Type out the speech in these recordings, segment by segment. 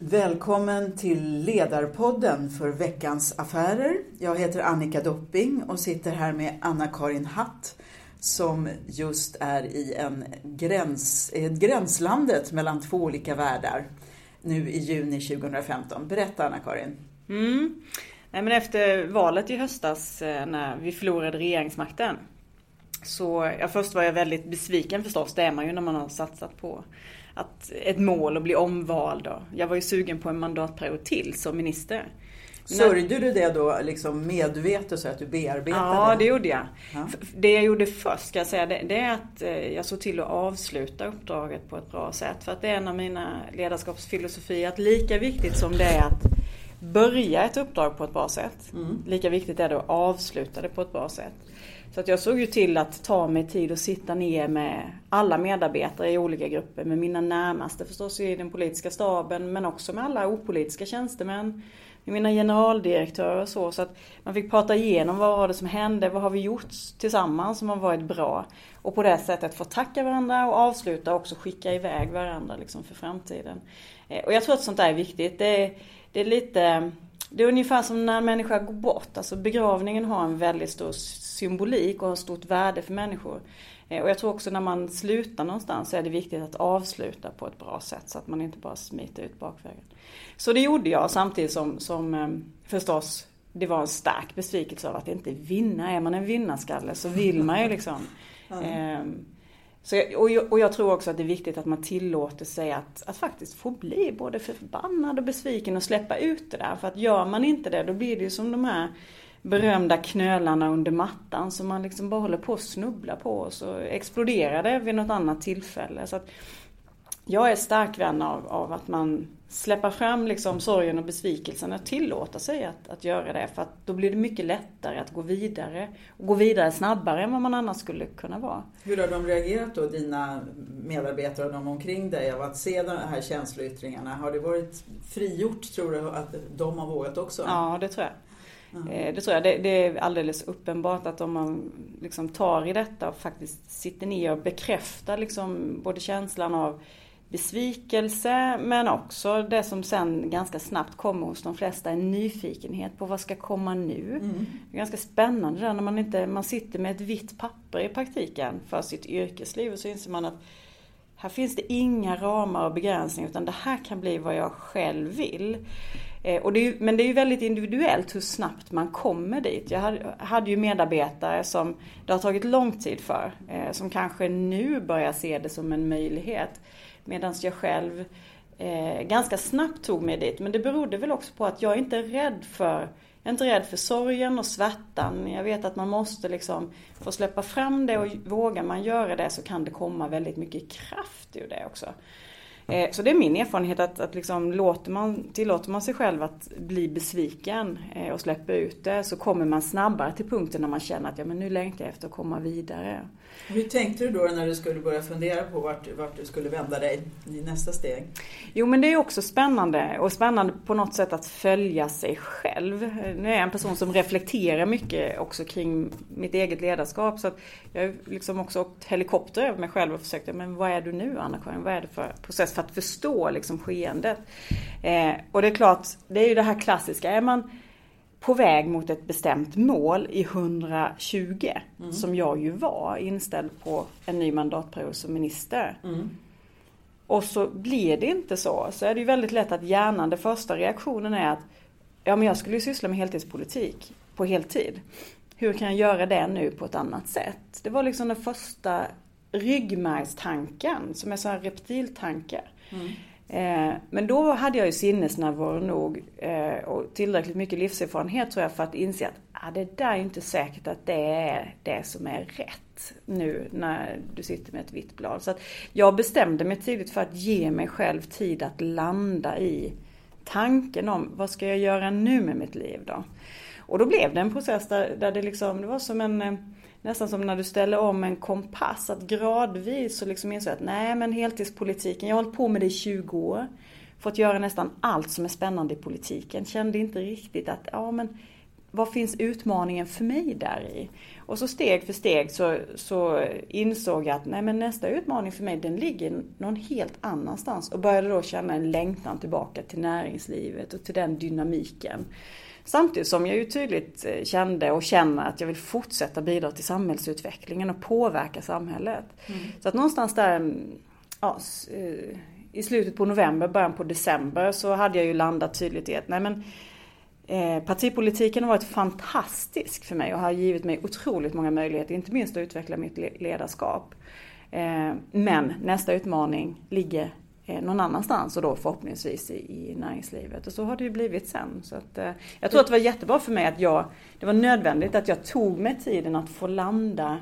Välkommen till Ledarpodden för veckans affärer. Jag heter Annika Dopping och sitter här med Anna-Karin Hatt som just är i en gräns, gränslandet mellan två olika världar nu i juni 2015. Berätta Anna-Karin. Mm. Nej, men efter valet i höstas eh, när vi förlorade regeringsmakten så ja, först var jag väldigt besviken förstås, det är man ju när man har satsat på att ett mål att bli omvald. Och jag var ju sugen på en mandatperiod till som minister. Sörjde du det då liksom medvetet så att du bearbetade? Ja, det gjorde jag. Ja. Det jag gjorde först, ska jag säga, det, det, är att eh, jag såg till att avsluta uppdraget på ett bra sätt. För att det är en av mina ledarskapsfilosofier, att lika viktigt som det är att börja ett uppdrag på ett bra sätt, mm. lika viktigt är det att avsluta det på ett bra sätt. Så att jag såg ju till att ta mig tid och sitta ner med alla medarbetare i olika grupper, med mina närmaste förstås i den politiska staben, men också med alla opolitiska tjänstemän, med mina generaldirektörer och så. Så att man fick prata igenom vad var det som hände, vad har vi gjort tillsammans som har varit bra? Och på det sättet få tacka varandra och avsluta och också skicka iväg varandra liksom för framtiden. Eh, och jag tror att sånt där är viktigt. Det är, det är lite det är ungefär som när en människa går bort. Alltså begravningen har en väldigt stor symbolik och har stort värde för människor. Eh, och jag tror också när man slutar någonstans så är det viktigt att avsluta på ett bra sätt så att man inte bara smiter ut bakvägen. Så det gjorde jag samtidigt som, som eh, förstås det var en stark besvikelse av att inte vinna. Är man en vinnarskalle så vill man ju liksom. Mm. Så jag, och, jag, och, jag, tror också att det är viktigt att man tillåter sig att, att faktiskt få bli både förbannad och besviken och släppa ut det där. För att gör man inte det då blir det ju som de här berömda knölarna under mattan som man liksom bara håller på att snubbla på och så exploderar det vid något annat tillfälle. Så jag är stark vän av, av att man släpper fram liksom sorgen och besvikelsen och tillåta sig att, att göra det. För att då blir det mycket lättare att gå vidare. Och gå vidare snabbare än vad man annars skulle kunna vara. Hur har de reagerat då, dina medarbetare och de omkring dig, av att se de här känsloyttringarna? Har det varit frigjort, tror du, att de har vågat också? Ja, det tror jag. Mm. Det tror jag. Det, det, är alldeles uppenbart att om man liksom tar i detta och faktiskt sitter ner och bekräftar liksom både känslan av besvikelse men också det som sen ganska snabbt kommer hos de flesta, en nyfikenhet på vad ska komma nu. Mm. Det är ganska spännande där när man inte, man sitter med ett vitt papper i praktiken för sitt yrkesliv och så inser man att här finns det inga ramar och begränsningar utan det här kan bli vad jag själv vill. Eh, och det är, men det är ju väldigt individuellt hur snabbt man kommer dit. Jag hade, hade ju medarbetare som det har tagit lång tid för, eh, som kanske nu börjar se det som en möjlighet. Medan jag själv eh, ganska snabbt tog mig dit. Men det berodde väl också på att jag inte är rädd för jag är inte rädd för sorgen och svärtan. Jag vet att man måste liksom få släppa fram det och vågar man göra det så kan det komma väldigt mycket kraft ur det också. Eh, så det är min erfarenhet att, att liksom låter man, tillåter man sig själv att bli besviken eh, och släpper ut det så kommer man snabbare till punkten när man känner att ja, men nu längtar jag efter att komma vidare. Hur tänkte du då när du skulle börja fundera på vart, vart du skulle vända dig i nästa steg? Jo men det är också spännande och spännande på något sätt att följa sig själv. Nu är jag en person som reflekterar mycket också kring mitt eget ledarskap så att jag har liksom också åkt helikopter över mig själv och försökt, men vad är du nu Anna-Karin? Vad är det för process för att förstå liksom skeendet? Eh, och det är klart, det är ju det här klassiska, är man på väg mot ett bestämt mål i 120 mm. som jag ju var inställd på en ny mandatperiod som minister. Mm. Och så blir det inte så. Så är det ju väldigt lätt att hjärnan, den första reaktionen är att ja men jag skulle ju syssla med heltidspolitik på heltid. Hur kan jag göra det nu på ett annat sätt? Det var liksom den första ryggmärgstanken som är så här reptiltanke. Mm. Eh, men då hade jag ju sinnesnärvaro nog eh, och tillräckligt mycket livserfarenhet tror jag för att inse att ah, det där är inte säkert att det är det som är rätt nu när du sitter med ett vitt blad. Så att jag bestämde mig tidigt för att ge mig själv tid att landa i tanken om vad ska jag göra nu med mitt liv då? Och då blev det en process där, där det liksom, det var som en eh, nästan som när du ställer om en kompass, att gradvis så liksom inser att nej men heltidspolitiken, jag har hållit på med det i 20 år. Fått göra nästan allt som är spännande i politiken. Kände inte riktigt att, ja men vad finns utmaningen för mig där i? Och så steg för steg så, så insåg jag att nej, men nästa utmaning för mig den ligger någon helt annanstans och började då känna en längtan tillbaka till näringslivet och till den dynamiken. Samtidigt som jag ju tydligt eh, kände och känner att jag vill fortsätta bidra till samhällsutvecklingen och påverka samhället. Mm. Så att någonstans där mm, ja, eh, i slutet på november, början på december så hade jag ju landat tydligt i att nej men eh, partipolitiken har varit fantastisk för mig och har givit mig otroligt många möjligheter, inte minst att utveckla mitt ledarskap. Eh, men nästa utmaning ligger någon annanstans och då förhoppningsvis i, näringslivet. Och så har det ju blivit sen. Så att, eh, jag tror att det var jättebra för mig att jag, det var nödvändigt att jag tog mig tiden att få landa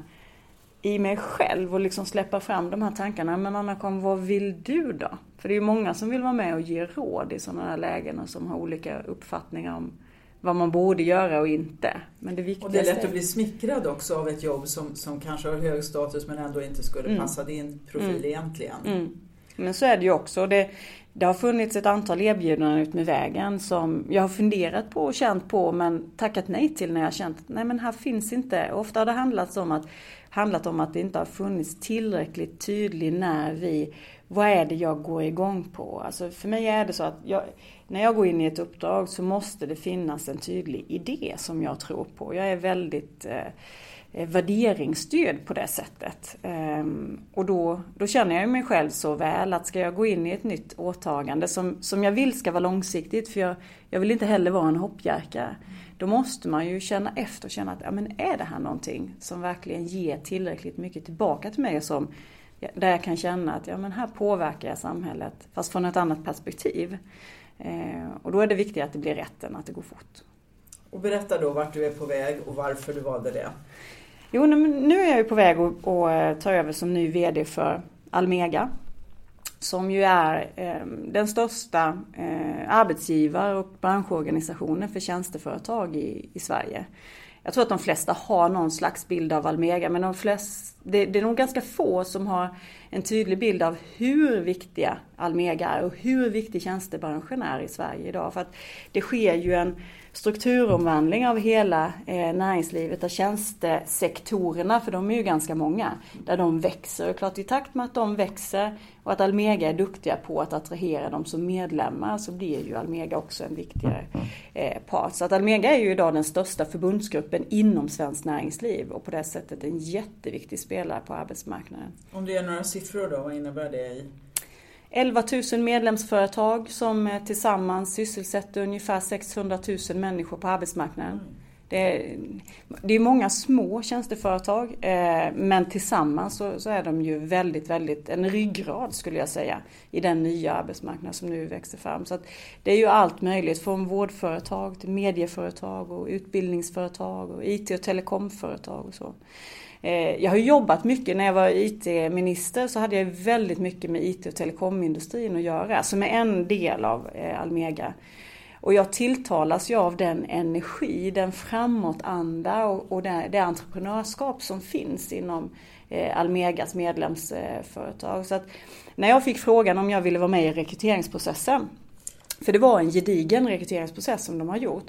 i mig själv och liksom släppa fram de här tankarna. Men Anna-Karin, vad vill du då? För det är ju många som vill vara med och ge råd i sådana här lägen och som har olika uppfattningar om vad man borde göra och inte. Men det viktigaste och det är lätt att bli smickrad också av ett jobb som, som kanske har hög status men ändå inte skulle mm. passa din profil mm. egentligen. Mm. Men så är det ju också. Det, det har funnits ett antal erbjudanden ut med vägen som jag har funderat på och känt på men tackat nej till när jag känt att nej men här finns inte. Ofta har det handlat om att handlat om att det inte har funnits tillräckligt tydlig när vi, vad är det jag går igång på? Alltså för mig är det så att jag, när jag går in i ett uppdrag så måste det finnas en tydlig idé som jag tror på. Jag är väldigt eh, Eh, värderingsstöd på det sättet. Ehm, och då, då känner jag mig själv så väl att ska jag gå in i ett nytt åtagande som, som jag vill ska vara långsiktigt, för jag, jag vill inte heller vara en hoppjerka. Då måste man ju känna efter och känna att ja, men är det här någonting som verkligen ger tillräckligt mycket tillbaka till mig som där jag kan känna att ja, men här påverkar jag samhället fast från ett annat perspektiv. Ehm, och då är det viktigt att det blir rätt än att det går fort. Och berätta då vart du är på väg och varför du valde det. Jo, nu är jag ju på väg att eh, ta över som ny VD för Almega som ju är eh, den största eh, arbetsgivare och branschorganisationen för tjänsteföretag i, i Sverige. Jag tror att de flesta har någon slags bild av Almega men de flesta det, det är nog ganska få som har en tydlig bild av hur viktiga Almega är och hur viktig tjänstebranschen är i Sverige idag. För att det sker ju en strukturomvandling av hela eh, näringslivet, där tjänstesektorerna, för de är ju ganska många, där de växer. Och klart i takt med att de växer och att Almega är duktiga på att attrahera dem som medlemmar så blir ju Almega också en viktigare eh, part. Så att Almega är ju idag den största förbundsgruppen inom svenskt näringsliv och på det sättet en jätteviktig spelare på arbetsmarknaden. Om du ger några siffror då, vad innebär det i 11 000 medlemsföretag som eh, tillsammans sysselsätter ungefär 600 000 människor på arbetsmarknaden. Det är, det är många små tjänsteföretag eh, men tillsammans så, så, är de ju väldigt, väldigt en ryggrad skulle jag säga i den nya arbetsmarknad som nu växer fram. Så det är ju allt möjligt från vårdföretag till medieföretag och utbildningsföretag och IT och telekomföretag och så. Eh, jag har jobbat mycket, när jag var IT-minister så hade jag väldigt mycket med IT och telekomindustrin att göra, som är en del av eh, Almega. Och jag tilltalas ju av den energi, den framåtanda och, och det, det entreprenörskap som finns inom eh, Almegas medlemsföretag. Så att när jag fick frågan om jag ville vara med i rekryteringsprocessen, för det var en gedigen rekryteringsprocess som de har gjort.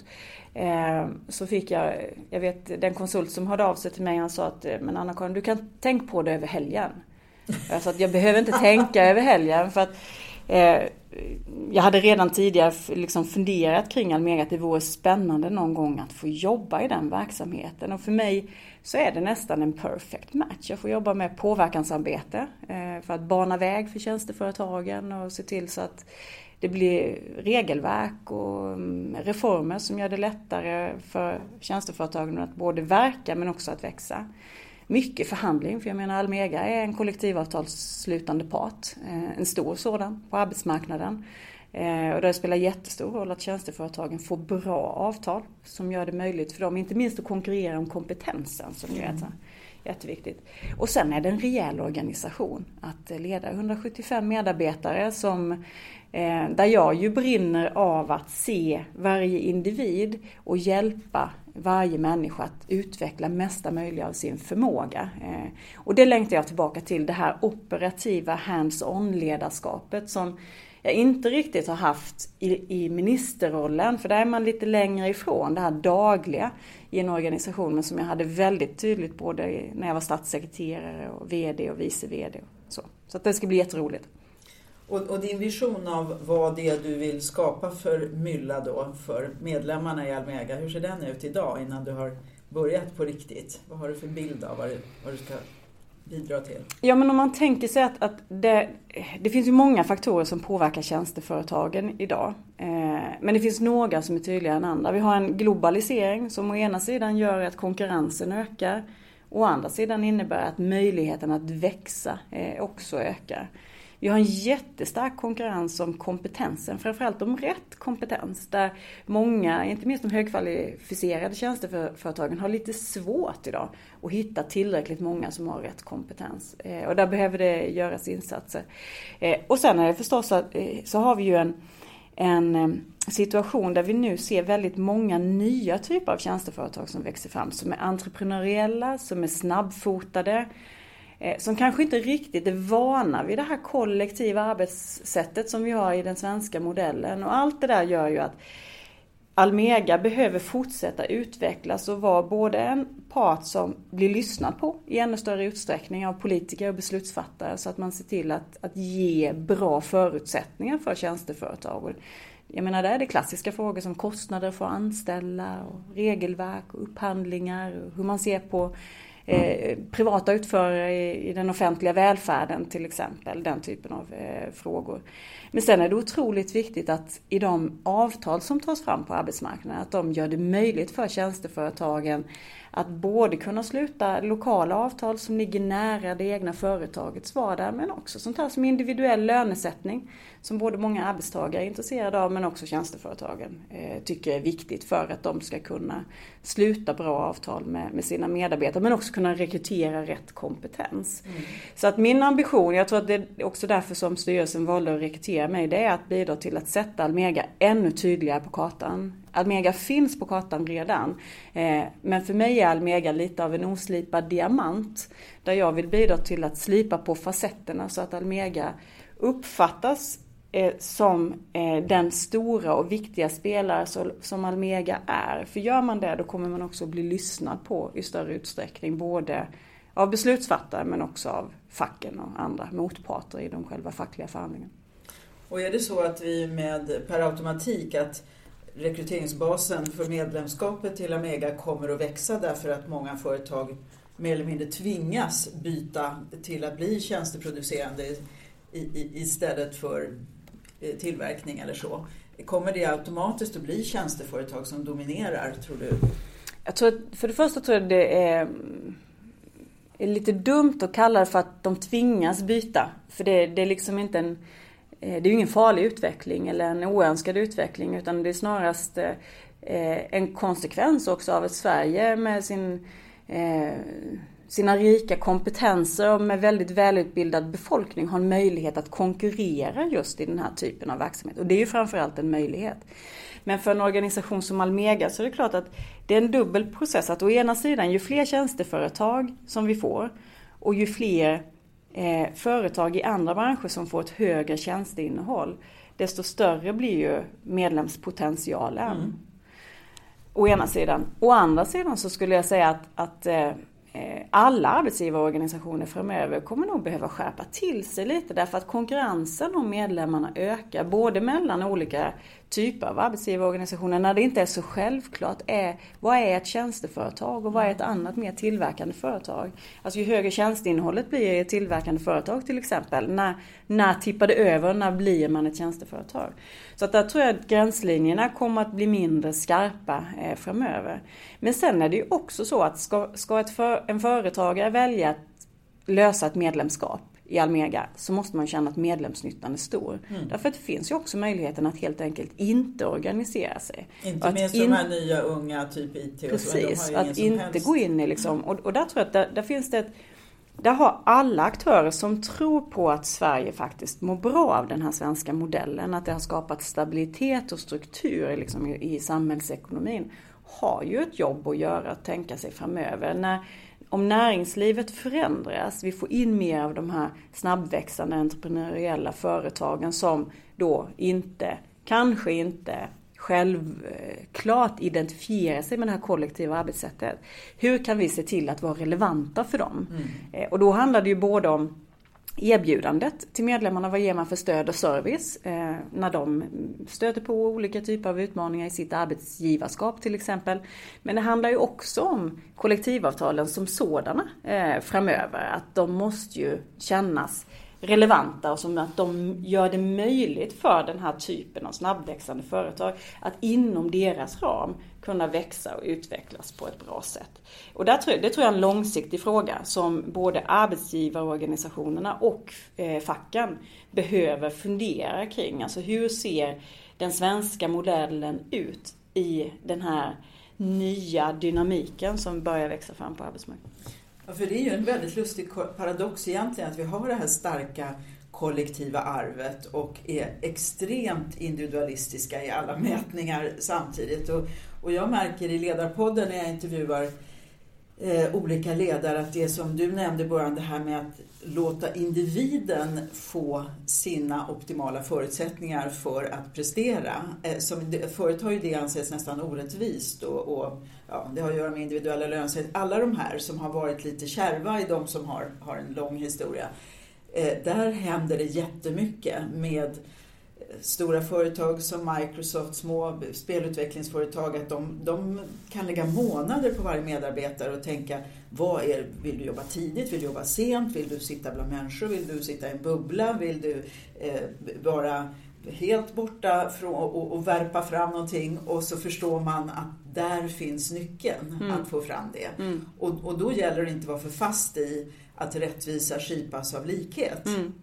Eh, så fick jag, jag vet den konsult som hörde av sig till mig, han sa att eh, men Anna-Karin du kan tänka på det över helgen. Jag sa att jag behöver inte tänka över helgen för att eh, jag hade redan tidigare liksom funderat kring Almega att det vore spännande någon gång att få jobba i den verksamheten. Och för mig så är det nästan en perfect match. Jag får jobba med påverkansarbete eh, för att bana väg för tjänsteföretagen och se till så att det blir regelverk och mm, reformer som gör det lättare för tjänsteföretagen att både verka men också att växa. Mycket förhandling, för jag menar Almega är en kollektivavtalsslutande part, eh, en stor sådan på arbetsmarknaden. Eh, och det spelar jättestor roll att tjänsteföretagen får bra avtal som gör det möjligt för dem, inte minst att konkurrera om kompetensen som ju är mm. jätteviktigt. Och sen är det en rejäl organisation att leda 175 medarbetare som Eh, där jag ju brinner av att se varje individ och hjälpa varje människa att utveckla mesta möjliga av sin förmåga. Eh, och det längtar jag tillbaka till, det här operativa hands-on ledarskapet som jag inte riktigt har haft i, i ministerrollen. För där är man lite längre ifrån det här dagliga i en organisation. Men som jag hade väldigt tydligt både när jag var statssekreterare och VD och vice VD. Och så så att det ska bli jätteroligt. Och, och, din vision av vad det är du vill skapa för mylla då för medlemmarna i Almega, hur ser den ut idag innan du har börjat på riktigt? Vad har du för bild av vad du, vad du ska bidra till? Ja men om man tänker sig att, att det, det finns ju många faktorer som påverkar tjänsteföretagen idag. Eh, men det finns några som är tydligare än andra. Vi har en globalisering som å ena sidan gör att konkurrensen ökar. Å andra sidan innebär att möjligheten att växa eh, också ökar. Vi har en jättestark konkurrens om kompetensen, framförallt om rätt kompetens. Där många, inte minst de högkvalificerade tjänsteföretagen, har lite svårt idag att hitta tillräckligt många som har rätt kompetens. Eh, och där behöver det göras insatser. Eh, och sen är det förstås att, eh, så har vi ju en, en situation där vi nu ser väldigt många nya typer av tjänsteföretag som växer fram. Som är entreprenöriella, som är snabbfotade, Eh, som kanske inte riktigt är vana vid det här kollektiva arbetssättet som vi har i den svenska modellen. Och allt det där gör ju att Almega behöver fortsätta utvecklas och vara både en part som blir lyssnad på i ännu större utsträckning av politiker och beslutsfattare så att man ser till att, att ge bra förutsättningar för tjänsteföretag. Jag menar där är det klassiska frågor som kostnader för att anställa, och regelverk och upphandlingar, och hur man ser på eh, privata utförare i, i, den offentliga välfärden till exempel. Den typen av eh, frågor. Men sen är det otroligt viktigt att i de avtal som tas fram på arbetsmarknaden, att de gör det möjligt för tjänsteföretagen att både kunna sluta lokala avtal som ligger nära det egna företagets vardag men också sånt här som individuell lönesättning som både många arbetstagare är intresserade av men också tjänsteföretagen eh, tycker är viktigt för att de ska kunna sluta bra avtal med, med sina medarbetare men också kunna rekrytera rätt kompetens. Mm. Så att min ambition, jag tror att det är också därför som styrelsen valde att rekrytera mig, det är att bidra till att sätta Almega ännu tydligare på kartan. Almega finns på kartan redan. Eh, men för mig är Almega lite av en oslipad diamant. Där jag vill bidra till att slipa på facetterna så att Almega uppfattas Eh, som eh, den stora och viktiga spelare som Almega är. För gör man det då kommer man också bli lyssnad på i större utsträckning. Både av beslutsfattare men också av facken och andra motparter i de själva fackliga förhandlingarna. Och är det så att vi med per automatik att rekryteringsbasen för medlemskapet till Almega kommer att växa därför att många företag mer eller mindre tvingas byta till att bli tjänsteproducerande i, i, istället för Eh, tillverkning eller så. Kommer det automatiskt att bli tjänsteföretag som dominerar, tror du? Jag tror, för det första tror jag det är, mm, är lite dumt att kalla det för att de tvingas byta. För det, det är liksom inte en eh, det är ju ingen farlig utveckling eller en oönskad utveckling utan det är snarast eh, en konsekvens också av att Sverige med sin, sina rika kompetenser och med väldigt välutbildad befolkning har en möjlighet att konkurrera just i den här typen av verksamhet. Och det är ju framförallt en möjlighet. Men för en organisation som Almega så är det klart att det är en dubbel process. Att å ena sidan ju fler tjänsteföretag som vi får och ju fler eh, företag i andra branscher som får ett högre tjänsteinnehåll, desto större blir ju medlemspotentialen. Mm. Å ena sidan. Å andra sidan så skulle jag säga att, att eh, alla arbetsgivarorganisationer framöver kommer nog behöva skärpa till sig lite därför att konkurrensen om medlemmarna ökar både mellan olika typer av arbetsgivarorganisationer när det inte är så självklart är vad är ett tjänsteföretag och vad är ett annat mer tillverkande företag. Alltså ju högre tjänsteinnehållet blir i ett tillverkande företag till exempel, när, när tippar det över, när blir man ett tjänsteföretag? Så att där tror jag att gränslinjerna kommer att bli mindre skarpa eh, framöver. Men sen är det ju också så att ska, ska ett för, en företagare välja att lösa ett medlemskap i Almega så måste man känna att medlemsnyttan är stor. Mm. Därför att det finns ju också möjligheten att helt enkelt inte organisera sig. Inte minst in... de här nya unga, typ IT och Precis, att inte helst. gå in i liksom, och, och där tror jag att där, där finns det ett där har alla aktörer som tror på att Sverige faktiskt mår bra av den här svenska modellen, att det har skapat stabilitet och struktur liksom i, i samhällsekonomin, har ju ett jobb att göra att tänka sig framöver. När, om näringslivet förändras, vi får in mer av de här snabbväxande entreprenöriella företagen som då inte, kanske inte självklart identifiera sig med det här kollektiva arbetssättet. Hur kan vi se till att vara relevanta för dem? Mm. Eh, och då handlar det ju både om erbjudandet till medlemmarna. Vad ger man för stöd och service eh, när de stöter på olika typer av utmaningar i sitt arbetsgivarskap till exempel. Men det handlar ju också om kollektivavtalen som sådana eh, framöver. Att de måste ju kännas relevanta och som att de gör det möjligt för den här typen av snabbväxande företag att inom deras ram kunna växa och utvecklas på ett bra sätt. Och där tror det tror jag är en långsiktig fråga som både arbetsgivarorganisationerna och eh, facken behöver fundera kring. Alltså hur ser den svenska modellen ut i den här nya dynamiken som börjar växa fram på arbetsmarknaden? Ja, för det är ju en väldigt lustig paradox egentligen att vi har det här starka kollektiva arvet och är extremt individualistiska i alla mätningar samtidigt. Och, och jag märker i Ledarpodden när jag intervjuar eh, olika ledare att det som du nämnde i början, det här med att låta individen få sina optimala förutsättningar för att prestera. Eh, som, förut har ju det ansetts nästan orättvist och, och ja, det har att göra med individuella lönsamhet. Alla de här som har varit lite kärva i de som har, har en lång historia. Eh, där händer det jättemycket med eh, stora företag som Microsoft, små spelutvecklingsföretag, att de, de, kan lägga månader på varje medarbetare och tänka vad är, vill du jobba tidigt, vill du jobba sent, vill du sitta bland människor, vill du sitta i en bubbla, vill du eh, vara helt borta från, och, och värpa fram någonting? Och så förstår man att där finns nyckeln mm. att få fram det. Mm. Och, och då gäller det inte att vara för fast i att rättvisa skipas av likhet. Mm.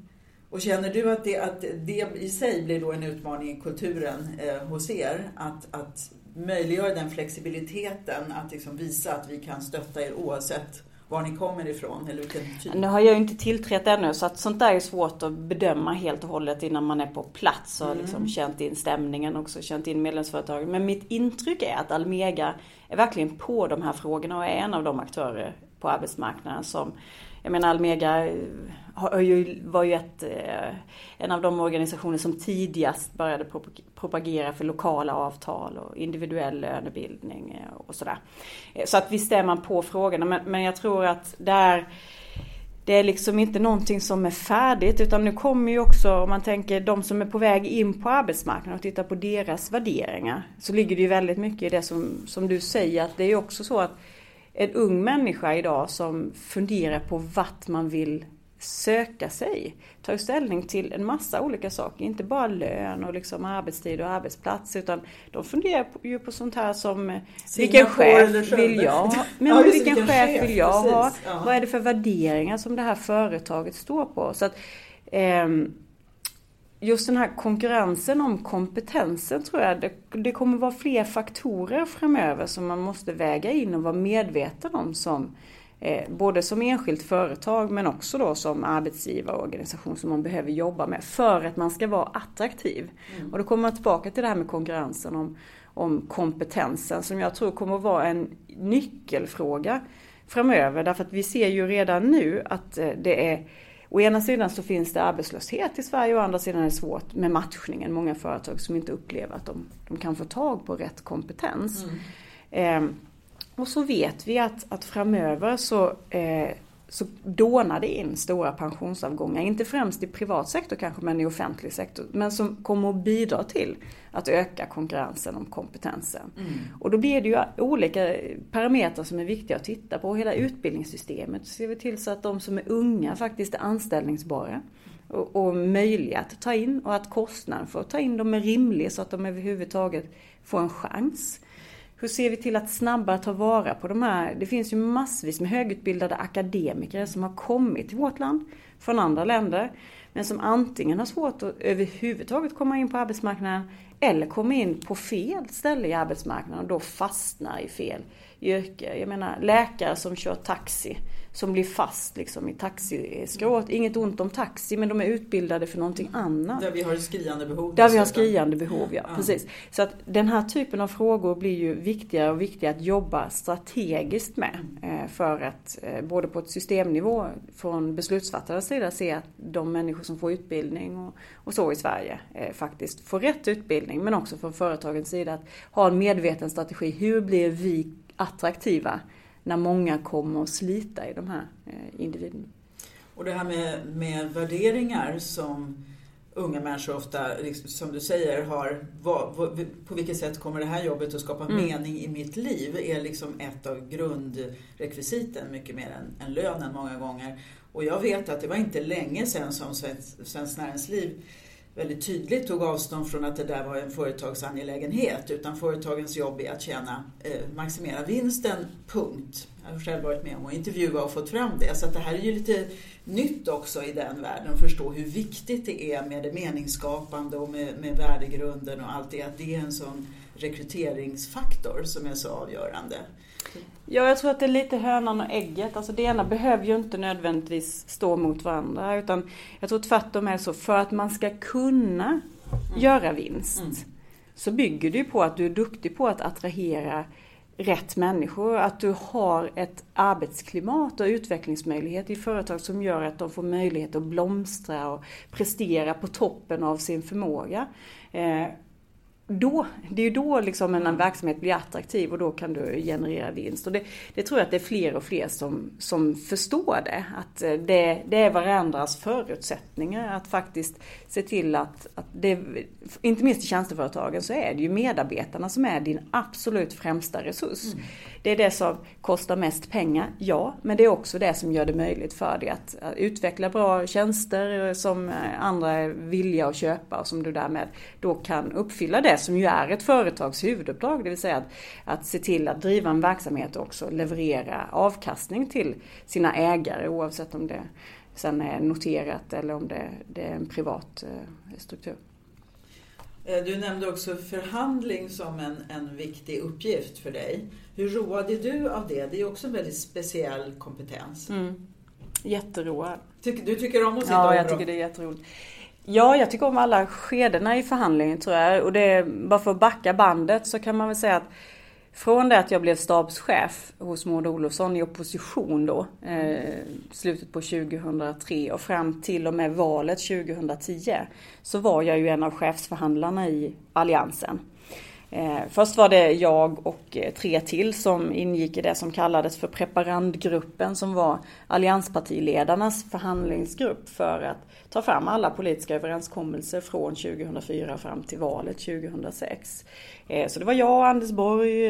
Och känner du att det, att det i sig blir då en utmaning i kulturen eh, hos er? Att, att möjliggöra den flexibiliteten, att liksom visa att vi kan stötta er oavsett var ni kommer ifrån eller vilken typ? Nu har jag ju inte tillträtt ännu så att sånt där är svårt att bedöma helt och hållet innan man är på plats och mm. liksom känt in stämningen också, känt in medlemsföretagen. Men mitt intryck är att Almega är verkligen på de här frågorna och är en av de aktörer på arbetsmarknaden som jag menar Almega var ju ett, eh, en av de organisationer som tidigast började propagera för lokala avtal och individuell lönebildning eh, och sådär. Eh, så att visst är man på frågorna men, men jag tror att där det är liksom inte någonting som är färdigt utan nu kommer ju också, om man tänker de som är på väg in på arbetsmarknaden och tittar på deras värderingar. Så ligger det ju väldigt mycket i det som, som du säger att det är ju också så att en ung människa idag som funderar på vart man vill söka sig tar ställning till en massa olika saker. Inte bara lön och liksom arbetstid och arbetsplats utan de funderar ju på sånt här som Sina vilken chef vill jag ha? Men ja, vilken, vilken chef vill jag ha? Ja. Vad är det för värderingar som det här företaget står på? Så att, eh, just den här konkurrensen om kompetensen tror jag, det, det, kommer vara fler faktorer framöver som man måste väga in och vara medveten om som eh, både som enskilt företag men också då som arbetsgivarorganisation som man behöver jobba med för att man ska vara attraktiv. Mm. Och då kommer man tillbaka till det här med konkurrensen om, om kompetensen som jag tror kommer vara en nyckelfråga framöver därför att vi ser ju redan nu att eh, det är Å ena sidan så finns det arbetslöshet i Sverige och å andra sidan är det svårt med matchningen. Många företag som inte upplever att de, de kan få tag på rätt kompetens. Mm. Eh, och så vet vi att, att framöver så, eh, så dånar det in stora pensionsavgångar. Inte främst i privat sektor kanske men i offentlig sektor. Men som kommer att bidra till att öka konkurrensen om kompetensen. Mm. Och då blir det ju olika parametrar som är viktiga att titta på. Hela utbildningssystemet ser vi till så att de som är unga faktiskt är anställningsbara och, och möjliga att ta in och att kostnaden för att ta in dem är rimlig så att de överhuvudtaget får en chans. Hur ser vi till att snabbare ta vara på de här? Det finns ju massvis med högutbildade akademiker som har kommit till vårt land från andra länder. Men som antingen har svårt att överhuvudtaget komma in på arbetsmarknaden eller kommer in på fel ställe i arbetsmarknaden och då fastnar i fel yrke. Jag menar läkare som kör taxi som blir fast liksom i taxiskrået. Inget ont om taxi men de är utbildade för någonting annat. Där vi har skriande behov. Där vi har skriande behov, ja. ja. Precis. Så att den här typen av frågor blir ju viktigare och viktigare att jobba strategiskt med. Eh, för att eh, både på ett systemnivå från beslutsfattarnas sida se att de människor som får utbildning och, och så i Sverige eh, faktiskt får rätt utbildning. Men också från företagens sida att ha en medveten strategi. Hur blir vi attraktiva när många kommer att slita i de här eh, individerna. Och det här med, med värderingar som unga människor ofta, som du säger, har vad, vad, på vilket sätt kommer det här jobbet att skapa mm. mening i mitt liv är liksom ett av grundrekvisiten, mycket mer än, än lönen många gånger. Och jag vet att det var inte länge sedan som Svenskt, Svenskt Näringsliv väldigt tydligt tog avstånd från att det där var en företagsangelägenhet utan företagens jobb är att tjäna, eh, maximera vinsten, punkt. Jag har själv varit med om att intervjua och fått fram det så att det här är ju lite nytt också i den världen att förstå hur viktigt det är med det meningsskapande och med, med värdegrunden och allt det, att det är en sån rekryteringsfaktor som är så avgörande. Ja, jag tror att det är lite hönan och ägget. Alltså det ena behöver ju inte nödvändigtvis stå mot varandra. Utan jag tror tvärtom är så, för att man ska kunna mm. göra vinst mm. så bygger det ju på att du är duktig på att attrahera rätt människor. Att du har ett arbetsklimat och utvecklingsmöjlighet i företag som gör att de får möjlighet att blomstra och prestera på toppen av sin förmåga. Då, det är ju då liksom en verksamhet blir attraktiv och då kan du generera vinst. Och det, det tror jag att det är fler och fler som, som förstår det. Att eh, det, det är varandras förutsättningar att faktiskt se till att, att det, inte minst i tjänsteföretagen så är det ju medarbetarna som är din absolut främsta resurs. Mm. Det är det som kostar mest pengar, ja, men det är också det som gör det möjligt för dig att, utveckla bra tjänster eh, som eh, andra är villiga att köpa och som du därmed då kan uppfylla det som ju är ett företags huvuduppdrag, det vill säga att, att se till att driva en verksamhet och också leverera avkastning till sina ägare oavsett om det sen är noterat eller om det, det är en privat eh, struktur. Eh, du nämnde också förhandling som en, en viktig uppgift för dig. Hur road är du av det? Det är också en väldigt speciell kompetens. Mm. Jätteroad. du tycker om att sitta Ja, jag tycker det är jätteroligt. Ja, jag tycker om alla skedena i förhandlingen tror jag. Och det bara för att backa bandet så kan man väl säga att från det att jag blev stabschef hos Maud Olofsson i opposition då, eh, slutet på 2003 och fram till och med valet 2010, så var jag ju en av chefsförhandlarna i Alliansen. Eh, först var det jag och eh, tre till som ingick i det som kallades för preparandgruppen som var allianspartiledarnas förhandlingsgrupp för att ta fram alla politiska överenskommelser från 2004 fram till valet 2006. Eh, så det var jag, Anders Borg,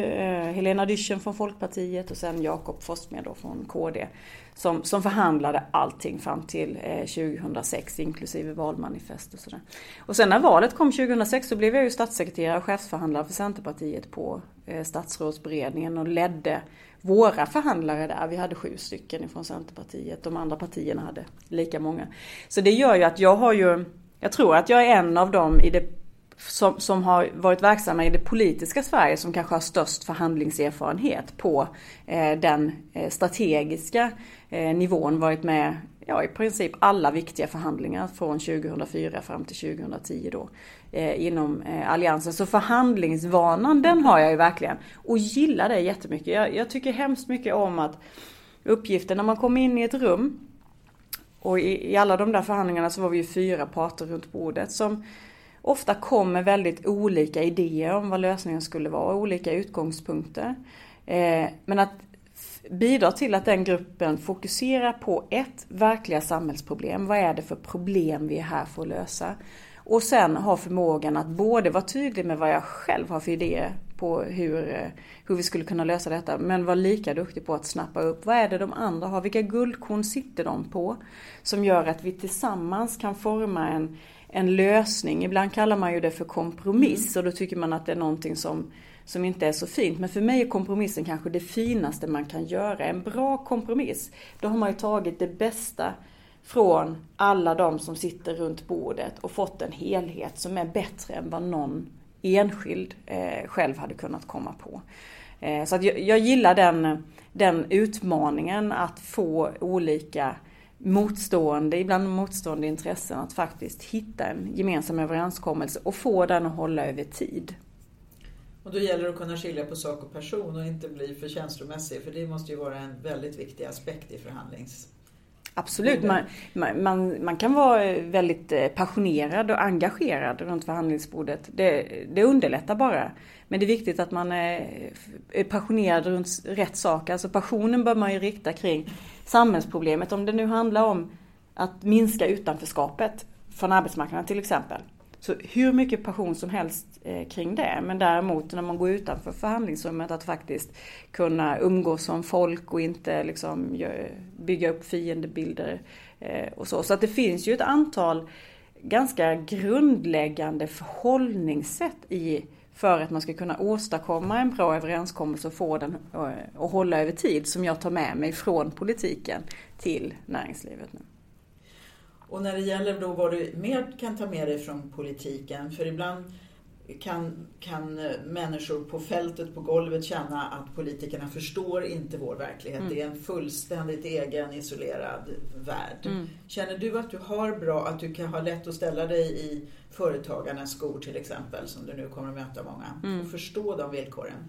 Helena Dyschen från Folkpartiet och sen Jakob Forssmed från KD som, som förhandlade allting fram till eh, 2006 inklusive valmanifest och sådär. Och sen när valet kom 2006 så blev jag ju statssekreterare och chefsförhandlare för Centerpartiet på eh, statsrådsberedningen och ledde våra förhandlare där. Vi hade sju stycken från Centerpartiet. De andra partierna hade lika många. Så det gör ju att jag har ju, jag tror att jag är en av dem i det som, som har varit verksamma i det politiska Sverige som kanske har störst förhandlingserfarenhet på eh, den eh, strategiska eh, nivån varit med ja, i princip alla viktiga förhandlingar från 2004 fram till 2010 då eh, inom eh, alliansen. Så förhandlingsvanan den har jag ju verkligen och gillar det jättemycket. Jag, jag tycker hemskt mycket om att uppgiften när man kommer in i ett rum och i, i alla de där förhandlingarna så var vi ju fyra parter runt bordet som ofta kom med väldigt olika idéer om vad lösningen skulle vara, olika utgångspunkter. Eh, men att bidra till att den gruppen fokuserar på ett, verkliga samhällsproblem. Vad är det för problem vi är här för att lösa? Och sen ha förmågan att både vara tydlig med vad jag själv har för idéer på hur, eh, hur vi skulle kunna lösa detta. Men vara lika duktig på att snappa upp vad är det de andra har, vilka guldkorn sitter de på? Som gör att vi tillsammans kan forma en, en lösning. Ibland kallar man ju det för kompromiss och då tycker man att det är någonting som, som inte är så fint. Men för mig är kompromissen kanske det finaste man kan göra. En bra kompromiss, då har man ju tagit det bästa från alla de som sitter runt bordet och fått en helhet som är bättre än vad någon enskild eh, själv hade kunnat komma på. Eh, så att jag, jag gillar den, den utmaningen att få olika motstående, ibland motstående intressen att faktiskt hitta en gemensam överenskommelse och få den att hålla över tid. Och då gäller det att kunna skilja på sak och person och inte bli för känslomässig för det måste ju vara en väldigt viktig aspekt i förhandlings Absolut, man, man, man kan vara väldigt eh, passionerad och engagerad runt förhandlingsbordet. Det, det underlättar bara. Men det är viktigt att man eh, är, passionerad runt rätt saker. Alltså passionen bör man ju rikta kring samhällsproblemet. Om det nu handlar om att minska utanförskapet från arbetsmarknaden till exempel. Så hur mycket passion som helst eh, kring det. Men däremot när man går utanför förhandlingsrummet att faktiskt kunna umgås som folk och inte liksom bygga upp fiendebilder eh, och så. Så att det finns ju ett antal ganska grundläggande förhållningssätt i för att man ska kunna åstadkomma en bra överenskommelse och få den eh, att hålla över tid som jag tar med mig från politiken till näringslivet nu. Och när det gäller då vad du mer kan ta med dig från politiken, för ibland kan, kan människor på fältet, på golvet känna att politikerna förstår inte vår verklighet. Mm. Det är en fullständigt egen isolerad värld. Mm. Känner du att du har bra, att du kan ha lätt att ställa dig i företagarnas skor till exempel, som du nu kommer att möta många, mm. och förstå de villkoren?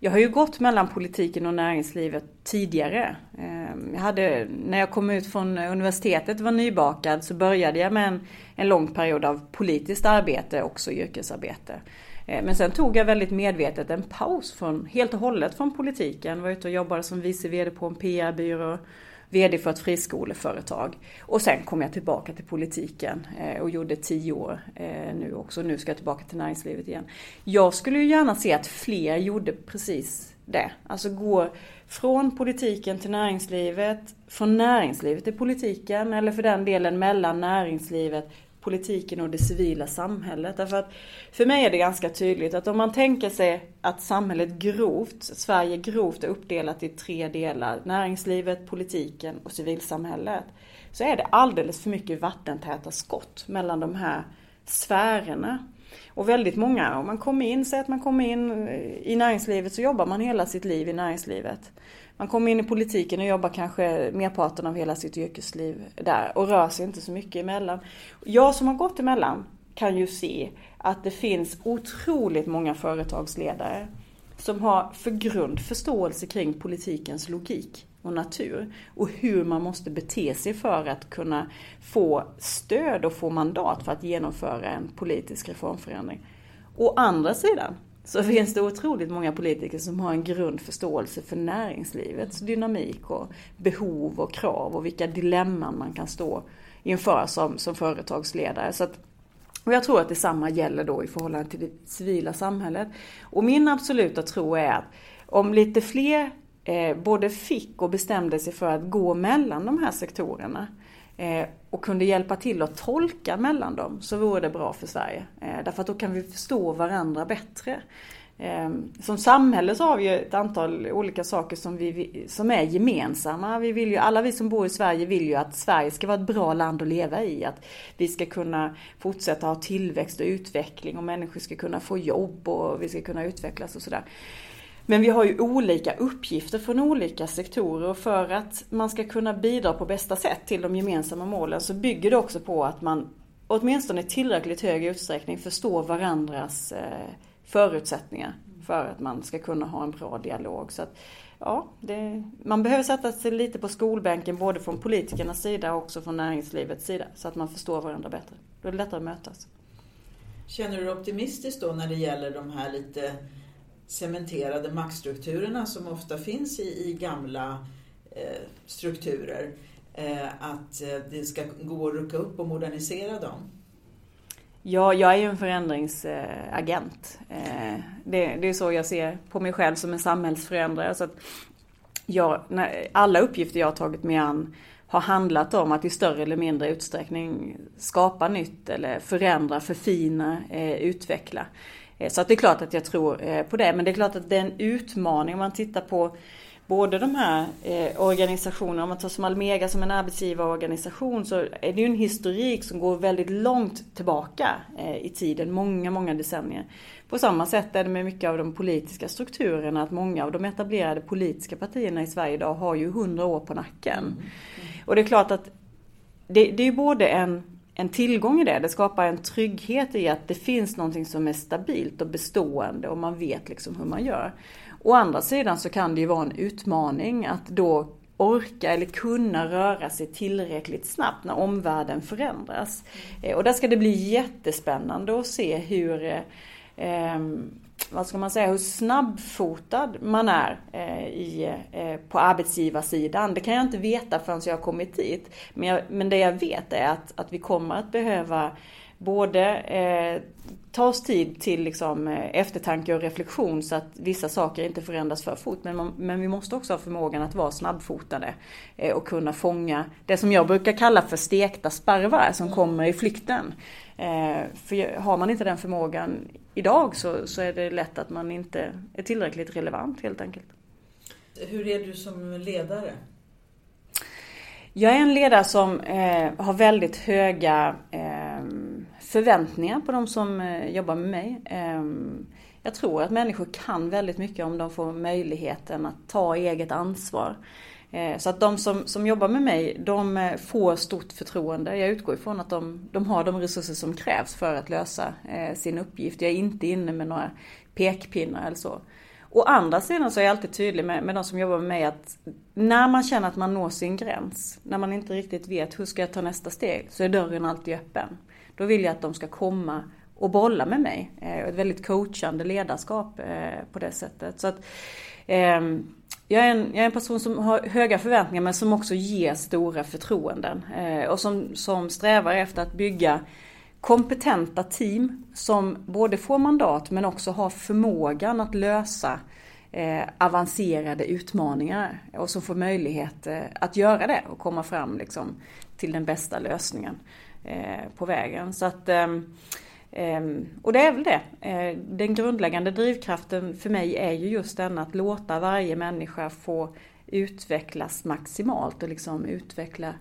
Jag har ju gått mellan politiken och näringslivet tidigare. Ehm, jag hade, när jag kom ut från universitetet var nybakad så började jag med en, en lång period av politiskt arbete, också yrkesarbete. Ehm, men sen tog jag väldigt medvetet en paus från, helt och hållet från politiken. Var ute och jobbade som vice VD på en PR-byrå VD för ett friskoleföretag. Och sen kom jag tillbaka till politiken eh, och gjorde tio år eh, nu också. Nu ska jag tillbaka till näringslivet igen. Jag skulle ju gärna se att fler gjorde precis det. Alltså går från politiken till näringslivet, från näringslivet till politiken eller för den delen mellan näringslivet politiken och det civila samhället. Därför att för mig är det ganska tydligt att om man tänker sig att samhället grovt, Sverige grovt är uppdelat i tre delar, näringslivet, politiken och civilsamhället, så är det alldeles för mycket vattentäta skott mellan de här sfärerna. Och väldigt många, om man kommer in, säg att man kommer in eh, i näringslivet så jobbar man hela sitt liv i näringslivet. Man kommer in i politiken och jobbar kanske merparten av hela sitt yrkesliv där och rör sig inte så mycket emellan. Jag som har gått emellan kan ju se att det finns otroligt många företagsledare som har för grund förståelse kring politikens logik och natur och hur man måste bete sig för att kunna få stöd och få mandat för att genomföra en politisk reformförändring. Å andra sidan så finns det otroligt många politiker som har en grundförståelse för näringslivets dynamik och behov och krav och vilka dilemman man kan stå inför som, som företagsledare. Så att, och jag tror att detsamma gäller då i förhållande till det civila samhället. Och min absoluta tro är att om lite fler eh, både fick och bestämde sig för att gå mellan de här sektorerna eh, Eh, och kunde hjälpa till att tolka mellan dem så vore det bra för Sverige. Eh, därför att då kan vi förstå varandra bättre. Eh, som samhälle så har vi ju ett antal olika saker som, vi, som är gemensamma. Vi vill ju, alla vi som bor i Sverige vill ju att Sverige ska vara ett bra land att leva i. Att vi ska kunna fortsätta ha tillväxt och utveckling och människor ska kunna få jobb och vi ska kunna utvecklas och sådär. Men vi har ju olika uppgifter från olika sektorer och för att man ska kunna bidra på bästa sätt till de gemensamma målen så bygger det också på att man åtminstone i tillräckligt hög utsträckning förstår varandras eh, förutsättningar för att man ska kunna ha en bra dialog. Så att, ja, det, man behöver sätta sig lite på skolbänken både från politikernas sida och också från näringslivets sida så att man förstår varandra bättre. Då är det lättare att mötas. Känner du dig optimistisk då när det gäller de här lite cementerade maktstrukturerna som ofta finns i, i gamla eh, strukturer. Eh, att eh, det ska gå att rucka upp och modernisera dem. Ja, jag är ju en förändringsagent. Eh, det, det, är så jag ser på mig själv som en samhällsförändrare. Så att jag, alla uppgifter jag har tagit mig an har handlat om att i större eller mindre utsträckning skapa nytt eller förändra, förfina, eh, utveckla. Eh, så att det är klart att jag tror eh, på det. Men det är klart att det är en utmaning om man tittar på både de här eh, organisationerna, om man tar som Almega som en arbetsgivarorganisation så är det ju en historik som går väldigt långt tillbaka eh, i tiden, många, många decennier. På samma sätt är det med mycket av de politiska strukturerna att många av de etablerade politiska partierna i Sverige idag har ju hundra år på nacken. Mm. Och det är klart att det, det är både en en tillgång i det. Det skapar en trygghet i att det finns någonting som är stabilt och bestående och man vet liksom hur man gör. Å andra sidan så kan det ju vara en utmaning att då orka eller kunna röra sig tillräckligt snabbt när omvärlden förändras. Eh, och där ska det bli jättespännande att se hur eh, ehm, vad ska man säga, hur snabbfotad man är eh, i, eh, på arbetsgivarsidan. Det kan jag inte veta förrän jag har kommit dit. Men, jag, men det jag vet är att, att vi kommer att behöva både eh, ta oss tid till liksom, eh, eftertanke och reflektion så att vissa saker inte förändras för fort. Men, man, men vi måste också ha förmågan att vara snabbfotade eh, och kunna fånga det som jag brukar kalla för stekta sparvar som kommer i flykten. Eh, för har man inte den förmågan idag så, så är det lätt att man inte är tillräckligt relevant helt enkelt. Hur är du som ledare? Jag är en ledare som eh, har väldigt höga eh, förväntningar på de som eh, jobbar med mig. Jag tror att människor kan väldigt mycket om de får möjligheten att ta eget ansvar. Eh, så att de som, som jobbar med mig, de eh, får stort förtroende. Jag utgår ifrån att de, de har de resurser som krävs för att lösa eh, sin uppgift. Jag är inte inne med några pekpinnar eller så. Å andra sidan så är jag alltid tydlig med, med de som jobbar med mig att när man känner att man når sin gräns, när man inte riktigt vet hur ska jag ta nästa steg, så är dörren alltid öppen. Då vill jag att de ska komma och bolla med mig. Eh, ett väldigt coachande ledarskap eh, på det sättet. Så att, ehm, jag är, en, jag är en person som har höga förväntningar men som också ger stora förtroenden. Eh, och som, som strävar efter att bygga kompetenta team som både får mandat men också har förmågan att lösa eh, avancerade utmaningar. Och som får möjlighet eh, att göra det och komma fram liksom, till den bästa lösningen eh, på vägen. Så att ehm, Ehm, och det är väl det. Eh, den grundläggande drivkraften för mig är ju just den att låta varje människa få utvecklas maximalt och liksom utveckla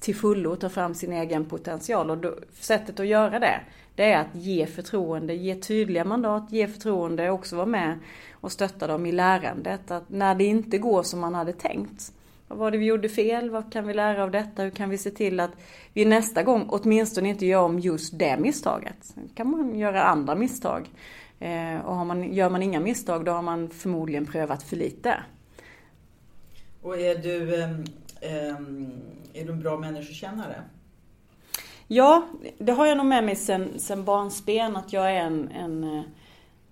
till fullo och ta fram sin egen potential. Och då, sättet att göra det, det är att ge förtroende, ge tydliga mandat, ge förtroende och också vara med och stötta dem i lärandet. Att när det inte går som man hade tänkt, vad var det vi gjorde fel? Vad kan vi lära av detta? Hur kan vi se till att vi nästa gång åtminstone inte gör om just det misstaget? Sen kan man göra andra misstag. Eh, och har man, gör man inga misstag då har man förmodligen prövat för lite. Och är du, eh, är du en bra människokännare? Ja, det har jag nog med mig sen, sen barnsben att jag är en, en eh,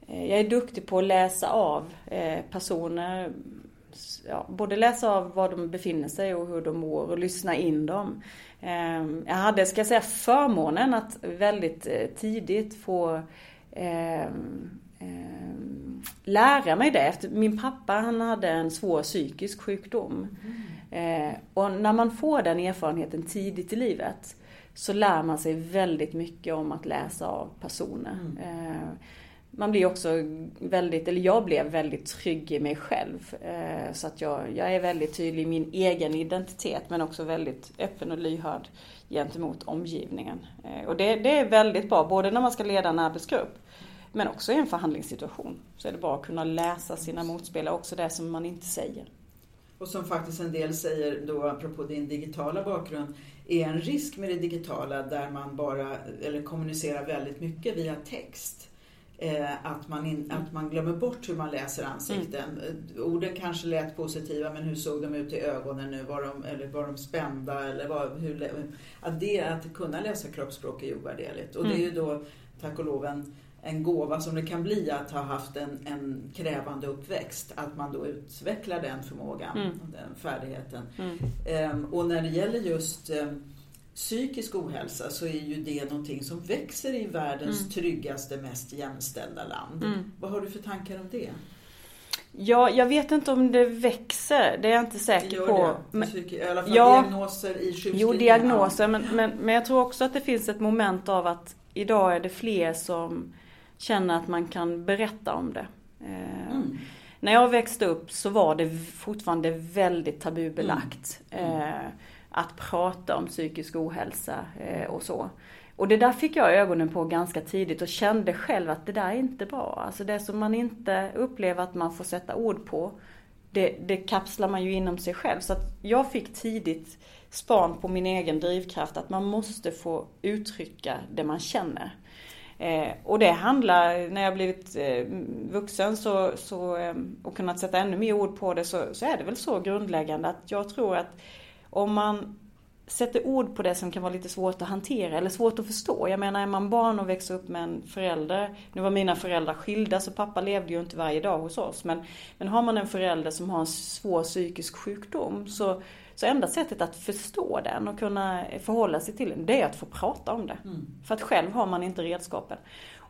jag är duktig på att läsa av eh, personer, ja, både läsa av var de befinner sig och hur de mår och lyssna in dem. Ehm, jag hade, ska jag säga, förmånen att väldigt eh, tidigt få ehm, ehm, lära mig det. Efter, min pappa han hade en svår psykisk sjukdom. Mm. Och när man får den erfarenheten tidigt i livet så lär man sig väldigt mycket om att läsa av personer. Mm man blir också väldigt, eller jag blev väldigt trygg i mig själv. Eh, så att jag, jag är väldigt tydlig i min egen identitet men också väldigt öppen och lyhörd gentemot omgivningen. Eh, och det, det är väldigt bra, både när man ska leda en arbetsgrupp men också i en förhandlingssituation. Så är det bra att kunna läsa sina motspelare, också det som man inte säger. Och som faktiskt en del säger då, apropå din digitala bakgrund, är en risk med det digitala där man bara, eller kommunicerar väldigt mycket via text. Eh, att, man in, att man glömmer bort hur man läser ansikten. Mm. Orden kanske lät positiva men hur såg de ut i ögonen nu? Var de, eller var de spända? Eller var, hur, att, det, att kunna läsa kroppsspråk är ju ovärderligt. Och mm. det är ju då, tack och lov, en, en gåva som det kan bli att ha haft en, en krävande uppväxt. Att man då utvecklar den förmågan, mm. den färdigheten. Um, och när det gäller just um, psykisk ohälsa så är ju det någonting som växer i världens mm. tryggaste, mest jämställda land. Mm. Vad har du för tankar om det? Ja, jag vet inte om det växer. Det är jag inte säker Gör på. Det. Men, I alla fall ja, diagnoser i sjukskrivningar. Jo, diagnoser. Men, men, men jag tror också att det finns ett moment av att idag är det fler som känner att man kan berätta om det. Eh, mm. när jag växte upp så var det fortfarande väldigt tabubelagt mm. Mm. Att prata om psykisk ohälsa eh, och så. Och det där fick jag ögonen på ganska tidigt och kände själv att det där är inte bra. Alltså det som man inte upplever att man får sätta ord på, det, det kapslar man ju inom sig själv. Så att jag fick tidigt span på min egen drivkraft, att man måste få uttrycka det man känner. Eh, och det handlar, när jag blivit eh, vuxen så, så, eh, och kunnat sätta ännu mer ord på det så, så är det väl så grundläggande att jag tror att om man sätter ord på det som kan vara lite svårt att hantera eller svårt att förstå. Jag menar är man barn och växer upp med en förälder, nu var mina föräldrar skilda så pappa levde ju inte varje dag hos oss, men, men har man en förälder som har en svår psykisk sjukdom så, så enda sättet att förstå den och kunna förhålla sig till den, det är att få prata om det. Mm. För att själv har man inte redskapen.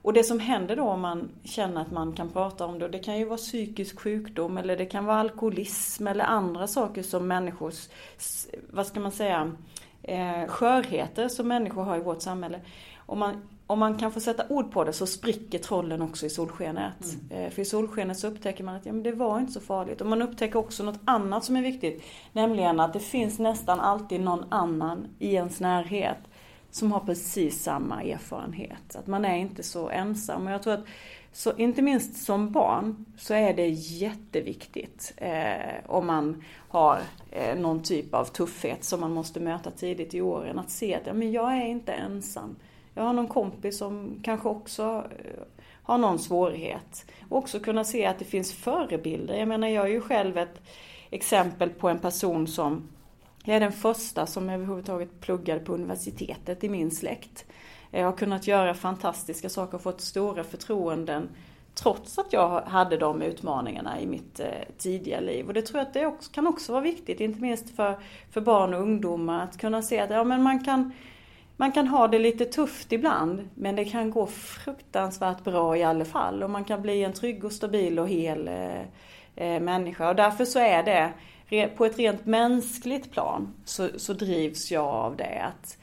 Och det som händer då om man känner att man kan prata om det, det kan ju vara psykisk sjukdom eller det kan vara alkoholism eller andra saker som människors, vad ska man säga, eh, skörheter som människor har i vårt samhälle. Om man, om man kan få sätta ord på det så spricker trollen också i solskenet. Mm. Eh, för i solskenet så upptäcker man att ja, men det var inte så farligt. Och man upptäcker också något annat som är viktigt. Nämligen att det finns nästan alltid någon annan i ens närhet som har precis samma erfarenhet. Att man är inte så ensam. Och jag tror att, så, inte minst som barn, så är det jätteviktigt eh, om man har eh, någon typ av tuffhet som man måste möta tidigt i åren. Att se att ja, men jag är inte ensam. Jag har någon kompis som kanske också eh, har någon svårighet. Och också kunna se att det finns förebilder. Jag menar, jag är ju själv ett exempel på en person som jag är den första som överhuvudtaget pluggade på universitetet i min släkt. Jag har kunnat göra fantastiska saker och fått stora förtroenden trots att jag hade de utmaningarna i mitt eh, tidiga liv. Och det tror jag att det också, kan också vara viktigt, inte minst för, för barn och ungdomar, att kunna se att ja, men man, kan, man kan ha det lite tufft ibland, men det kan gå fruktansvärt bra i alla fall. Och man kan bli en trygg och stabil och hel eh, eh människa. Och därför så är det på ett rent mänskligt plan så, så drivs jag av det. Att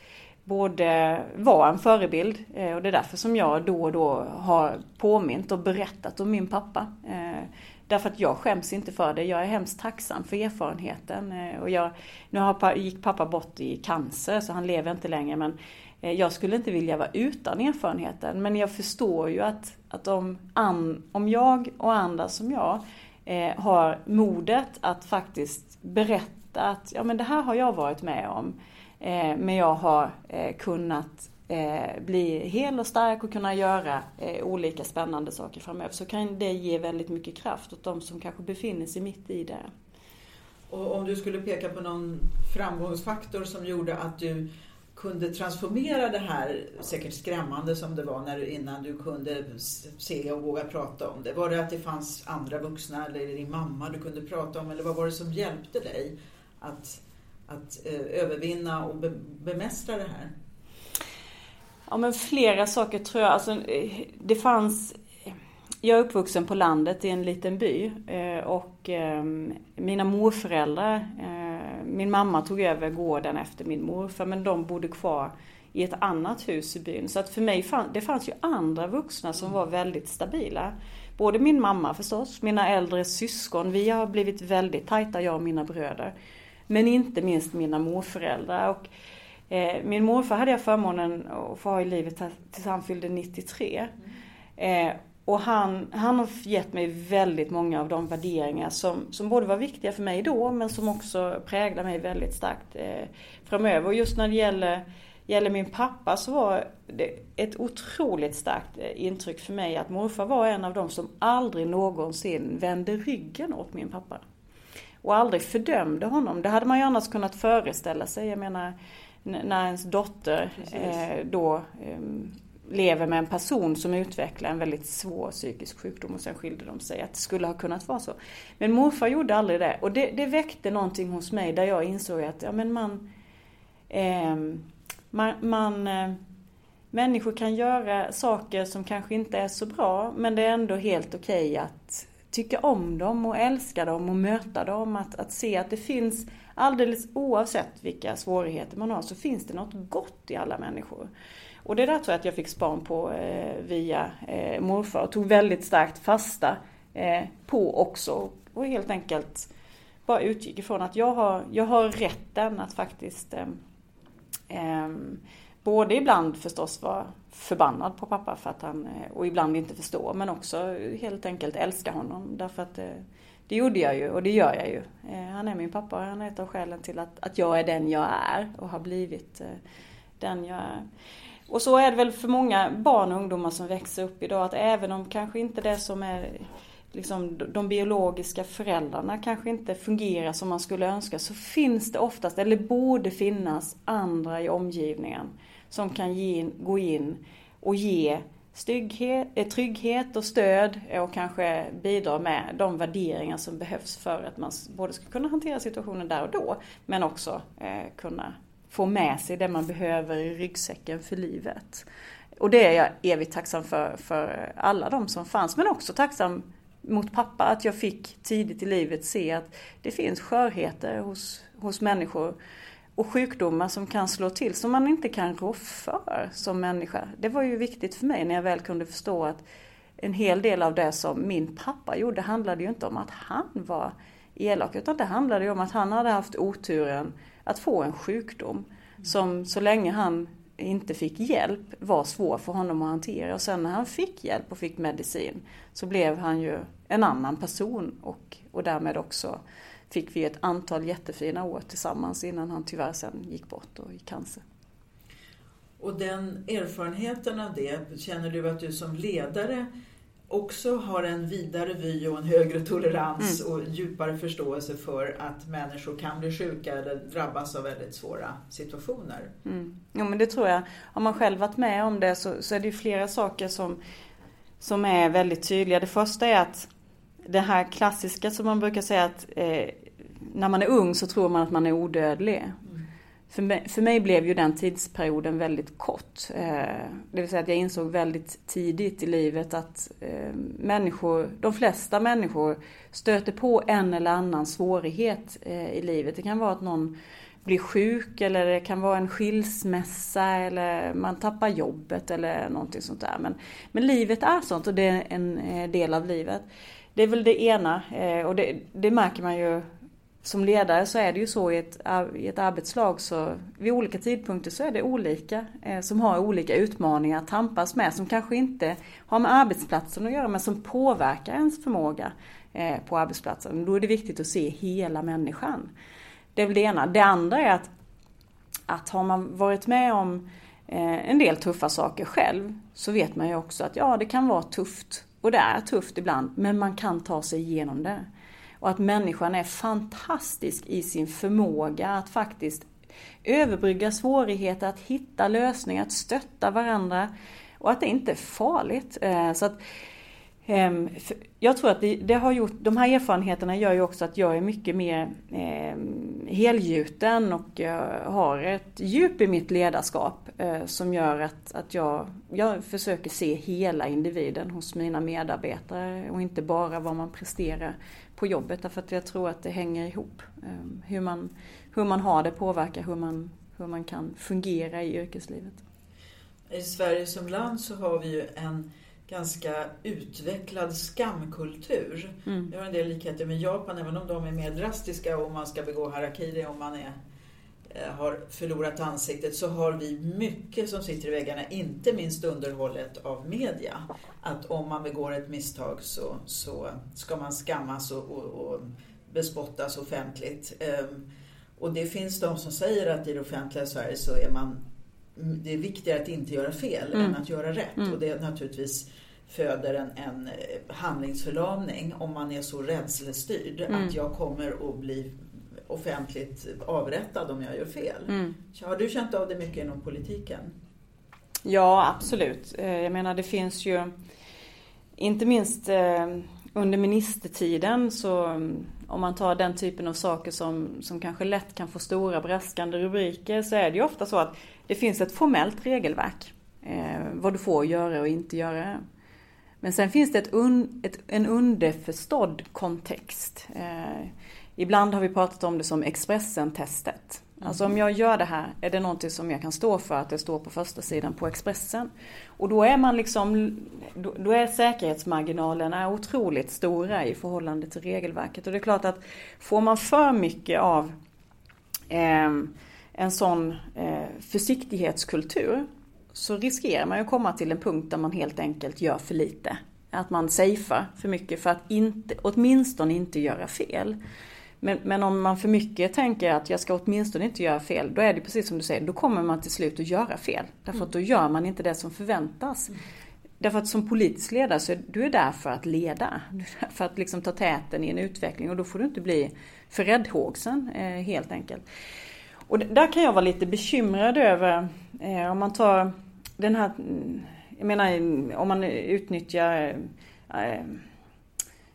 både vara en förebild eh, och det är därför som jag då och då har påmint och berättat om min pappa. Eh, därför att jag skäms inte för det. Jag är hemskt tacksam för erfarenheten. Eh, och jag, nu har, gick pappa bort i cancer så han lever inte längre men jag skulle inte vilja vara utan erfarenheten. Men jag förstår ju att, att om, an, om jag och andra som jag eh, har modet att faktiskt berätta att ja, men det här har jag varit med om. Eh, men jag har eh, kunnat eh, bli hel och stark och kunna göra eh, olika spännande saker framöver. Så kan det ge väldigt mycket kraft åt de som kanske befinner sig mitt i det. Och om du skulle peka på någon framgångsfaktor som gjorde att du kunde transformera det här, säkert skrämmande som det var när du, innan du kunde se och våga prata om det? Var det att det fanns andra vuxna eller din mamma du kunde prata om eller vad var det som hjälpte dig att, att eh, övervinna och be, bemästra det här? Ja men flera saker tror jag. Alltså, eh, det fanns jag är uppvuxen på landet i en liten by eh, och ehm, mina morföräldrar, eh, min mamma tog över gården efter min morfar men de bodde kvar i ett annat hus i byn. Så att för mig fann, det fanns ju andra vuxna som var väldigt stabila. Både min mamma förstås, mina äldre syskon, vi har blivit väldigt tajta jag och mina bröder. Men inte minst mina morföräldrar. Och, eh, min morfar hade jag förmånen att få ha i livet tills han fyllde 93. Mm. Eh, och han, han har gett mig väldigt många av de värderingar som, som både var viktiga för mig då men som också präglar mig väldigt starkt eh, framöver. Och just när det gäller, gäller min pappa så var det ett otroligt starkt eh, intryck för mig att morfar var en av dem som aldrig någonsin vände ryggen åt min pappa. Och aldrig fördömde honom. Det hade man ju annars kunnat föreställa sig. Jag menar när ens dotter eh, då eh, lever med en person som utvecklar en väldigt svår psykisk sjukdom och sen skilde de sig. Att det skulle ha kunnat vara så. Men morfar gjorde aldrig det. Och det, det väckte någonting hos mig där jag insåg att ja, men man, eh, man, man eh, Människor kan göra saker som kanske inte är så bra men det är ändå helt okej okay att tycka om dem och älska dem och möta dem. Att, att se att det finns, alldeles oavsett vilka svårigheter man har, så finns det något gott i alla människor. Och det där tror jag att jag fick span på eh, via eh, morfar och tog väldigt starkt fasta eh, på också. Och helt enkelt bara utgick ifrån att jag har, jag har rätten att faktiskt eh, eh, både ibland förstås vara förbannad på pappa för att han, eh, och ibland inte förstå, men också helt enkelt älska honom. Därför att det, det gjorde jag ju och det gör jag ju. Eh, han är min pappa och han är ett av skälen till att, att jag är den jag är och har blivit den jag är. Och så är det väl för många barn och ungdomar som växer upp idag att även om kanske inte det som är liksom, de biologiska föräldrarna kanske inte fungerar som man skulle önska så finns det oftast, eller borde finnas, andra i omgivningen som kan ge, gå in och ge stygghet, eh, trygghet och stöd och kanske bidra med de värderingar som behövs för att man både ska kunna hantera situationen där och då men också eh, kunna få med sig det man behöver i ryggsäcken för livet. Och det är jag evigt tacksam för, för alla de som fanns, men också tacksam mot pappa att jag fick tidigt i livet se att det finns skörheter hos, hos människor och sjukdomar som kan slå till som man inte kan rå för som människa. Det var ju viktigt för mig när jag väl kunde förstå att en hel del av det som min pappa gjorde handlade ju inte om att han var elak utan det handlade ju om att han hade haft oturen att få en sjukdom som så länge han inte fick hjälp var svår för honom att hantera. Och sen när han fick hjälp och fick medicin så blev han ju en annan person och, och därmed också fick vi ett antal jättefina år tillsammans innan han tyvärr sen gick bort och i cancer. Och den erfarenheten av det, känner du att du som ledare också har en vidare vy och en högre tolerans mm. och djupare förståelse för att människor kan bli sjuka eller drabbas av väldigt svåra situationer. Mm. Jo men det tror jag. Har man själv varit med om det så, så är det ju flera saker som, som är väldigt tydliga. Det första är att det här klassiska som man brukar säga att eh, när man är ung så tror man att man är odödlig. För mig, för mig blev ju den tidsperioden väldigt kort. Eh, det vill säga att jag insåg väldigt tidigt i livet att eh, människor, de flesta människor stöter på en eller annan svårighet eh, i livet. Det kan vara att någon blir sjuk eller det kan vara en skilsmässa eller man tappar jobbet eller någonting sånt där. Men, men livet är sånt och det är en del av livet. Det är väl det ena och det, det märker man ju som ledare så är det ju så i ett, i ett arbetslag så vid olika tidpunkter så är det olika eh, som har olika utmaningar att tampas med som kanske inte har med arbetsplatsen att göra men som påverkar ens förmåga eh, på arbetsplatsen. Då är det viktigt att se hela människan. Det är väl det ena. Det andra är att, att har man varit med om eh, en del tuffa saker själv så vet man ju också att ja, det kan vara tufft och det är tufft ibland men man kan ta sig igenom det. Och att människan är fantastisk i sin förmåga att faktiskt överbrygga svårigheter, att hitta lösningar, att stötta varandra. Och att det inte är farligt. Eh, så att, Ehm, jag tror att det, det, har gjort, de här erfarenheterna gör ju också att jag är mycket mer eh, helgjuten och har ett djup i mitt ledarskap eh, som gör att, att jag, jag försöker se hela individen hos mina medarbetare och inte bara vad man presterar på jobbet därför att jag tror att det hänger ihop. Ehm, hur man, hur man har det påverkar hur man, hur man kan fungera i yrkeslivet. I Sverige som land så har vi ju en ganska utvecklad skamkultur. Mm. Vi har en del likheter med Japan även om de är mer drastiska och man ska begå harakiri om man är Eh, har förlorat ansiktet så har vi mycket som sitter i väggarna, inte minst underhållet av media. Att om man begår ett misstag så, så ska man skammas och, och, och bespottas offentligt. Ehm, och det finns de som säger att i det offentliga Sverige så är man det är viktigare att inte göra fel mm. än att göra rätt. Mm. Och det naturligtvis föder en, en handlingsförlamning om man är så rädslestyrd mm. att jag kommer att bli offentligt avrättad om jag gör fel. Mm. Har du känt av det mycket inom politiken? Ja, absolut. Eh, jag menar det finns ju inte minst eh, under ministertiden så mm, om man tar den typen av saker som, som kanske lätt kan få stora braskande rubriker så är det ju ofta så att det finns ett formellt regelverk. Eh, vad du får göra och inte göra. Men sen finns det ett un, ett, en underförstådd kontext. Eh, Ibland har vi pratat om det som Expressen-testet. Alltså om jag gör det här, är det någonting som jag kan stå för att det står på första sidan på Expressen? Och då är man liksom, då är säkerhetsmarginalerna otroligt stora i förhållande till regelverket. Och det är klart att får man för mycket av eh, en sån eh, försiktighetskultur så riskerar man att komma till en punkt där man helt enkelt gör för lite. Att man safear för mycket för att inte, åtminstone inte göra fel. Men, men, om man för mycket tänker att jag ska åtminstone inte göra fel, då är det precis som du säger, då kommer man till slut att göra fel. Därför att då gör man inte det som förväntas. Mm. Därför att som politisk ledare så är du är där för att leda. För att liksom ta täten i en utveckling och då får du inte bli för räddhågsen eh, helt enkelt. Och där kan jag vara lite bekymrad över eh, om man tar den här, jag menar om man utnyttjar eh,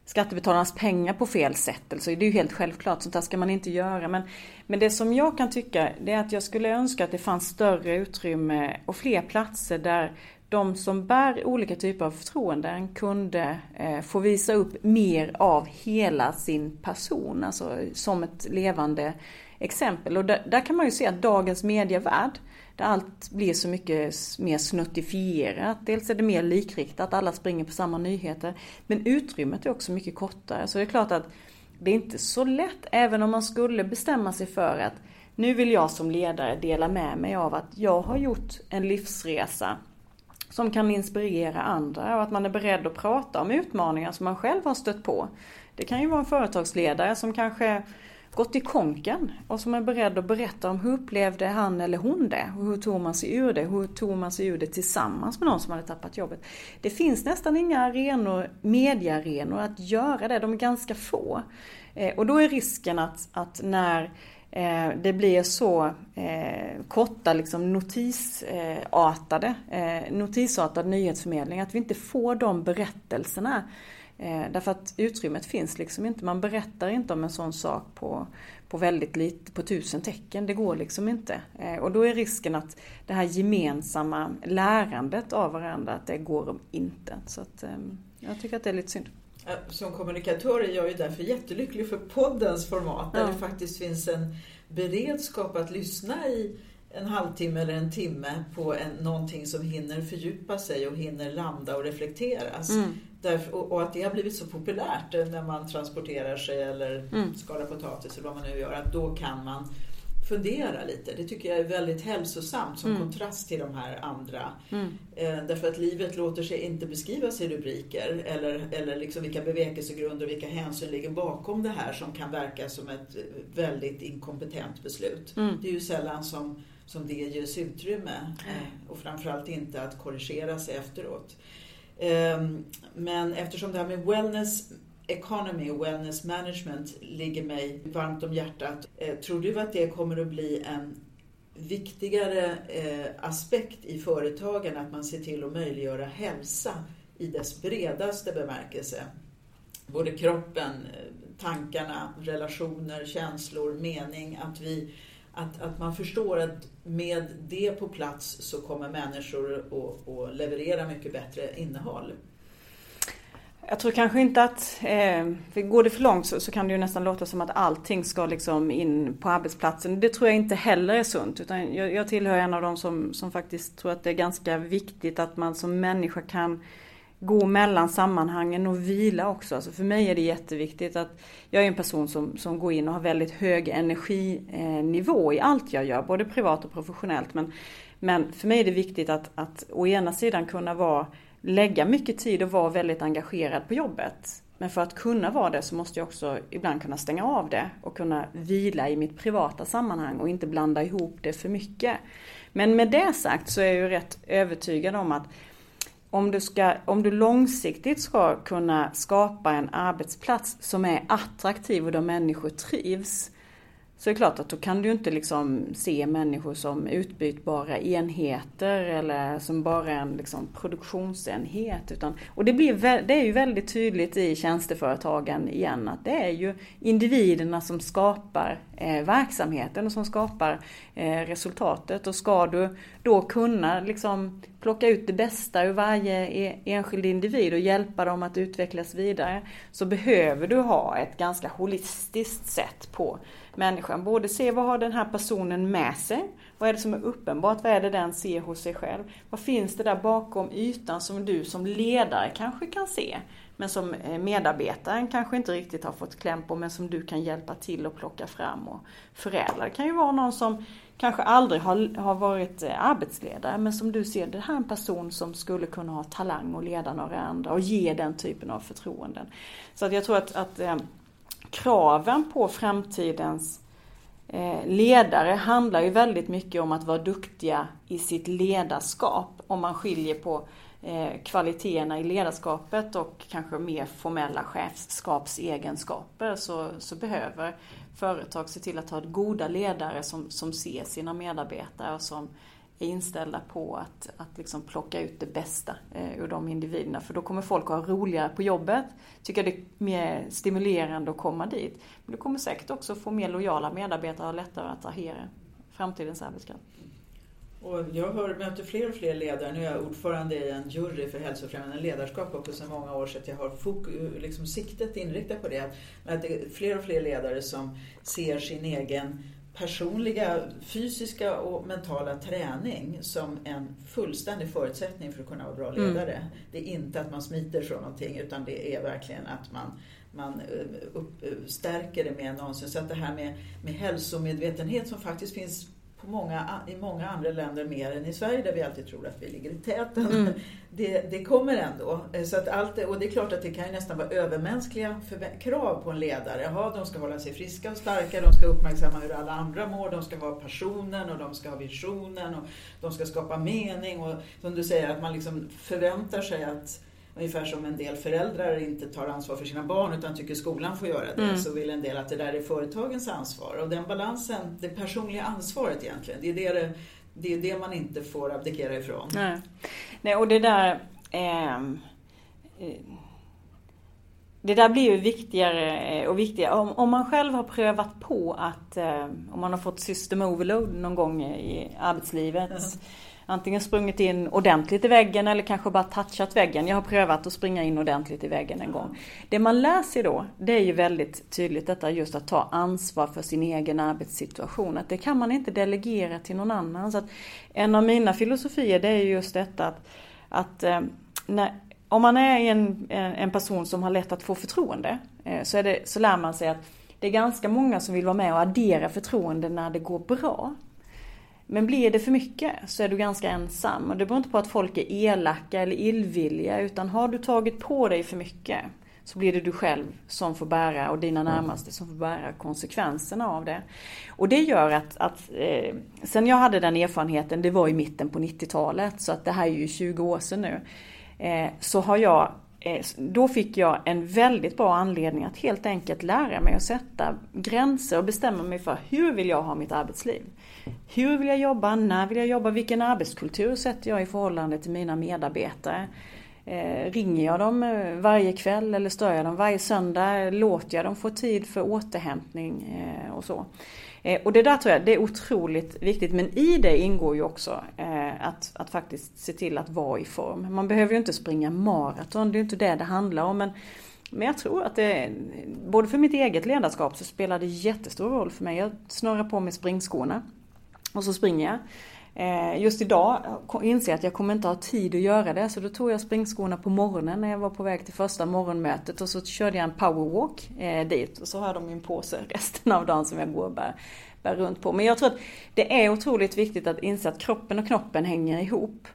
skattebetalarnas pengar på fel sätt. Alltså, det är ju helt självklart, sånt där ska man inte göra. Men, men det som jag kan tycka det är att jag skulle önska att det fanns större utrymme och fler platser där de som bär olika typer av förtroenden kunde eh, få visa upp mer av hela sin person, alltså som ett levande exempel. Och där, där kan man ju se att dagens medievärld där allt blir så mycket mer snuttifierat. Dels är det mer likriktat, alla springer på samma nyheter. Men utrymmet är också mycket kortare. Så det är klart att det är inte så lätt, även om man skulle bestämma sig för att nu vill jag som ledare dela med mig av att jag har gjort en livsresa som kan inspirera andra och att man är beredd att prata om utmaningar som man själv har stött på. Det kan ju vara en företagsledare som kanske gått i konken och som är beredd att berätta om hur upplevde han eller hon det och hur tog man sig ur det? Hur tog man sig ur det tillsammans med någon som hade tappat jobbet? Det finns nästan inga arenor, mediearenor att göra det, de är ganska få. Eh, och då är risken att, att när eh, det blir så eh, korta liksom notisartade, eh, notisartad nyhetsförmedling att vi inte får de berättelserna därför att utrymmet finns liksom inte. Man berättar inte om en sån sak på, på väldigt lite, på tusen tecken. Det går liksom inte. Eh, och då är risken att det här gemensamma lärandet av varandra, att det går om inte. Så att, eh, jag tycker att det är lite synd. Som kommunikatör är jag ju därför jättelycklig för poddens format, där ja. det faktiskt finns en beredskap att lyssna i en halvtimme eller en timme på en, någonting som hinner fördjupa sig och hinner landa och reflekteras. Mm. Därför, och, och, att det har blivit så populärt när man transporterar sig eller mm. skalar potatis eller vad man nu gör, att då kan man fundera lite. Det tycker jag är väldigt hälsosamt som mm. kontrast till de här andra. Mm. Eh, därför att livet låter sig inte beskrivas i rubriker eller, eller liksom vilka bevekelsegrunder och vilka hänsyn ligger bakom det här som kan verka som ett väldigt inkompetent beslut. Mm. Det är ju sällan som, som det ges utrymme eh, och framförallt inte att korrigera sig efteråt. Ehm, men eftersom det här med wellness economy och wellness management ligger mig varmt om hjärtat. Eh, tror du att det kommer att bli en viktigare eh, aspekt i företagen att man ser till att möjliggöra hälsa i dess bredaste bemärkelse? Både kroppen, eh, tankarna, relationer, känslor, mening. Att vi att, att man förstår att med det på plats så kommer människor att, att leverera mycket bättre innehåll. Jag tror kanske inte att, eh, går det för långt så, så, kan det ju nästan låta som att allting ska liksom in på arbetsplatsen. Det tror jag inte heller är sunt. Utan jag, jag tillhör en av de som, som faktiskt tror att det är ganska viktigt att man som människa kan gå mellan sammanhangen och vila också. Alltså för mig är det jätteviktigt att jag är en person som, som går in och har väldigt hög energinivå eh, i allt jag gör, både privat och professionellt. Men, men för mig är det viktigt att, att å ena sidan kunna vara, lägga mycket tid och vara väldigt engagerad på jobbet. Men för att kunna vara det så måste jag också ibland kunna stänga av det och kunna vila i mitt privata sammanhang och inte blanda ihop det för mycket. Men med det sagt så är jag ju rätt övertygad om att om du, ska, om du långsiktigt ska kunna skapa en arbetsplats som är attraktiv och där människor trivs. Så är det klart att då kan du inte liksom se människor som utbytbara enheter eller som bara en liksom produktionsenhet. Utan, och det, blir, det är ju väldigt tydligt i tjänsteföretagen igen att det är ju individerna som skapar Eh, verksamheten och som skapar eh, resultatet. Och ska du då kunna liksom plocka ut det bästa ur varje e, enskild individ och hjälpa dem att utvecklas vidare så behöver du ha ett ganska holistiskt sätt på människan. Både se vad har den här personen med sig vad är det som är uppenbart? Vad är det den ser hos sig själv? Vad finns det där bakom ytan som du som ledare kanske kan se? Men som eh, medarbetaren kanske inte riktigt har fått kläm på men som du kan hjälpa till att plocka fram och förädla. Det kan ju vara någon som kanske aldrig har, har varit eh, arbetsledare men som du ser, det här är en person som skulle kunna ha talang och leda några andra och ge den typen av förtroenden. Så att jag tror att, att eh, kraven på framtidens Eh, ledare handlar ju väldigt mycket om att vara duktiga i sitt ledarskap. Om man skiljer på Eh, kvaliteterna i ledarskapet och kanske mer formella chefskapsegenskaper så, så behöver företag se till att ha goda ledare som, som ser sina medarbetare och som är inställda på att, att liksom plocka ut det bästa eh, ur de individerna. För då kommer folk att ha roligare på jobbet, tycka det är mer stimulerande att komma dit. Men du kommer säkert också få mer lojala medarbetare och lättare att attrahera framtidens arbetskraft. Och jag hör, möter fler och fler ledare, nu är jag ordförande i en jury för hälsofrämjande ledarskap också sedan många år så att jag har fokus, liksom siktet inriktat på det. Att det är fler och fler ledare som ser sin egen personliga fysiska och mentala träning som en fullständig förutsättning för att kunna vara bra mm. ledare. Mm. Det är inte att man smiter från någonting utan det är verkligen att man, man eh, upp, eh, stärker det mer än någonsin. Så att det här med, med hälsomedvetenhet som faktiskt finns på många, i många andra länder mer än i Sverige där vi alltid tror att vi ligger i täten. Mm. Det, det kommer ändå. Så att allt, och det är klart att det kan ju nästan vara övermänskliga krav på en ledare. Jaha, de ska hålla sig friska och starka, de ska uppmärksamma hur alla andra mår, de ska vara personen och de ska ha visionen och de ska skapa mening. Och som du säger, att man liksom förväntar sig att Ungefär som en del föräldrar inte tar ansvar för sina barn utan tycker skolan får göra det. Mm. Så vill en del att det där är företagens ansvar. Och den balansen, det personliga ansvaret egentligen, det är det, det, är det man inte får abdikera ifrån. Nej, Nej och det där ehm, eh, det där blir ju viktigare och viktigare. Om, om man själv har prövat på att, eh, om man har fått system overload någon gång i arbetslivet, mm antingen sprungit in ordentligt i väggen eller kanske bara touchat väggen. Jag har prövat att springa in ordentligt i väggen en gång. Det man lär sig då, det är ju väldigt tydligt detta just att ta ansvar för sin egen arbetssituation. Att det kan man inte delegera till någon annan. Så att en av mina filosofier det är just detta att, att eh, när, om man är en, eh, en person som har lätt att få förtroende eh, så, är det, så lär man sig att det är ganska många som vill vara med och addera förtroende när det går bra. Men blir det för mycket så är du ganska ensam. Och det beror inte på att folk är elaka eller illvilliga utan har du tagit på dig för mycket så blir det du själv som får bära och dina närmaste som får bära konsekvenserna av det. Och det gör att, att eh, sen jag hade den erfarenheten, det var i mitten på 90-talet så att det här är ju 20 år sedan nu. Eh, så har jag eh, då fick jag en väldigt bra anledning att helt enkelt lära mig att sätta gränser och bestämma mig för hur vill jag ha mitt arbetsliv. Hur vill jag jobba? När vill jag jobba? Vilken arbetskultur sätter jag i förhållande till mina medarbetare? Eh, ringer jag dem eh, varje kväll eller stör jag dem varje söndag? Låter jag dem få tid för återhämtning eh, och så? Och det där tror jag det är otroligt viktigt. Men i det ingår ju också att, att faktiskt se till att vara i form. Man behöver ju inte springa maraton, det är ju inte det det handlar om. Men men jag tror att det, både för mitt eget ledarskap så spelar det jättestor roll för mig. Jag snurrar på mig springskorna och så springer jag. Eh, just idag inser jag att jag kommer inte ha tid att göra det så då tog jag springskorna på morgonen när jag var på väg till första morgonmötet och så körde jag en powerwalk eh, dit och så har jag dem i en påse resten av dagen som jag går och bär, bär runt på. Men jag tror att det är otroligt viktigt att inse att kroppen och knoppen hänger ihop.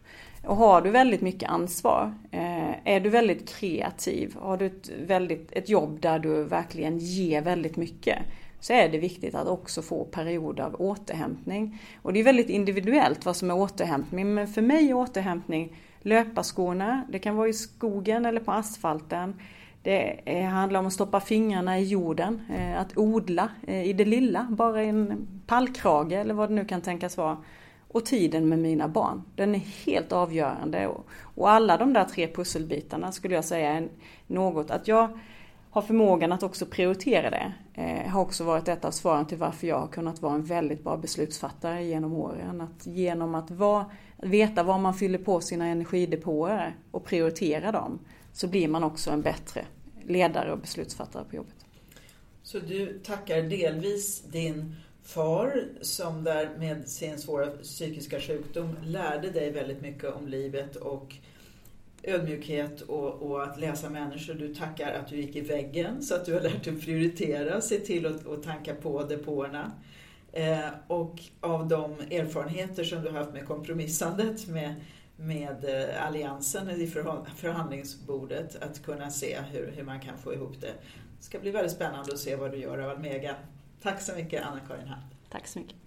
Och har du väldigt mycket ansvar, eh, är du väldigt kreativ, har du ett, väldigt, ett jobb där du verkligen ger väldigt mycket, så är det viktigt att också få perioder av återhämtning. Och det är väldigt individuellt vad som är återhämtning, men för mig är återhämtning löparskorna, det kan vara i skogen eller på asfalten. Det handlar om att stoppa fingrarna i jorden, eh, att odla eh, i det lilla, bara i en pallkrage eller vad det nu kan tänkas vara och tiden med mina barn. Den är helt avgörande. Och alla de där tre pusselbitarna skulle jag säga är något att jag har förmågan att också prioritera det. Eh, har också varit ett av svaren till varför jag har kunnat vara en väldigt bra beslutsfattare genom åren. Att genom att va, veta var man fyller på sina energidepåer och prioritera dem så blir man också en bättre ledare och beslutsfattare på jobbet. Så du tackar delvis din far som där med sin svåra psykiska sjukdom lärde dig väldigt mycket om livet och ödmjukhet och, och, att läsa människor. Du tackar att du gick i väggen så att du har lärt dig prioritera, se till att, och tanka på depåerna. Eh, och av de erfarenheter som du har haft med kompromissandet med, med eh, alliansen i förhandlingsbordet, att kunna se hur, hur man kan få ihop det. Det ska bli väldigt spännande att se vad du gör av Almega. Tack så mycket Anna-Karin Hatt. Tack så mycket.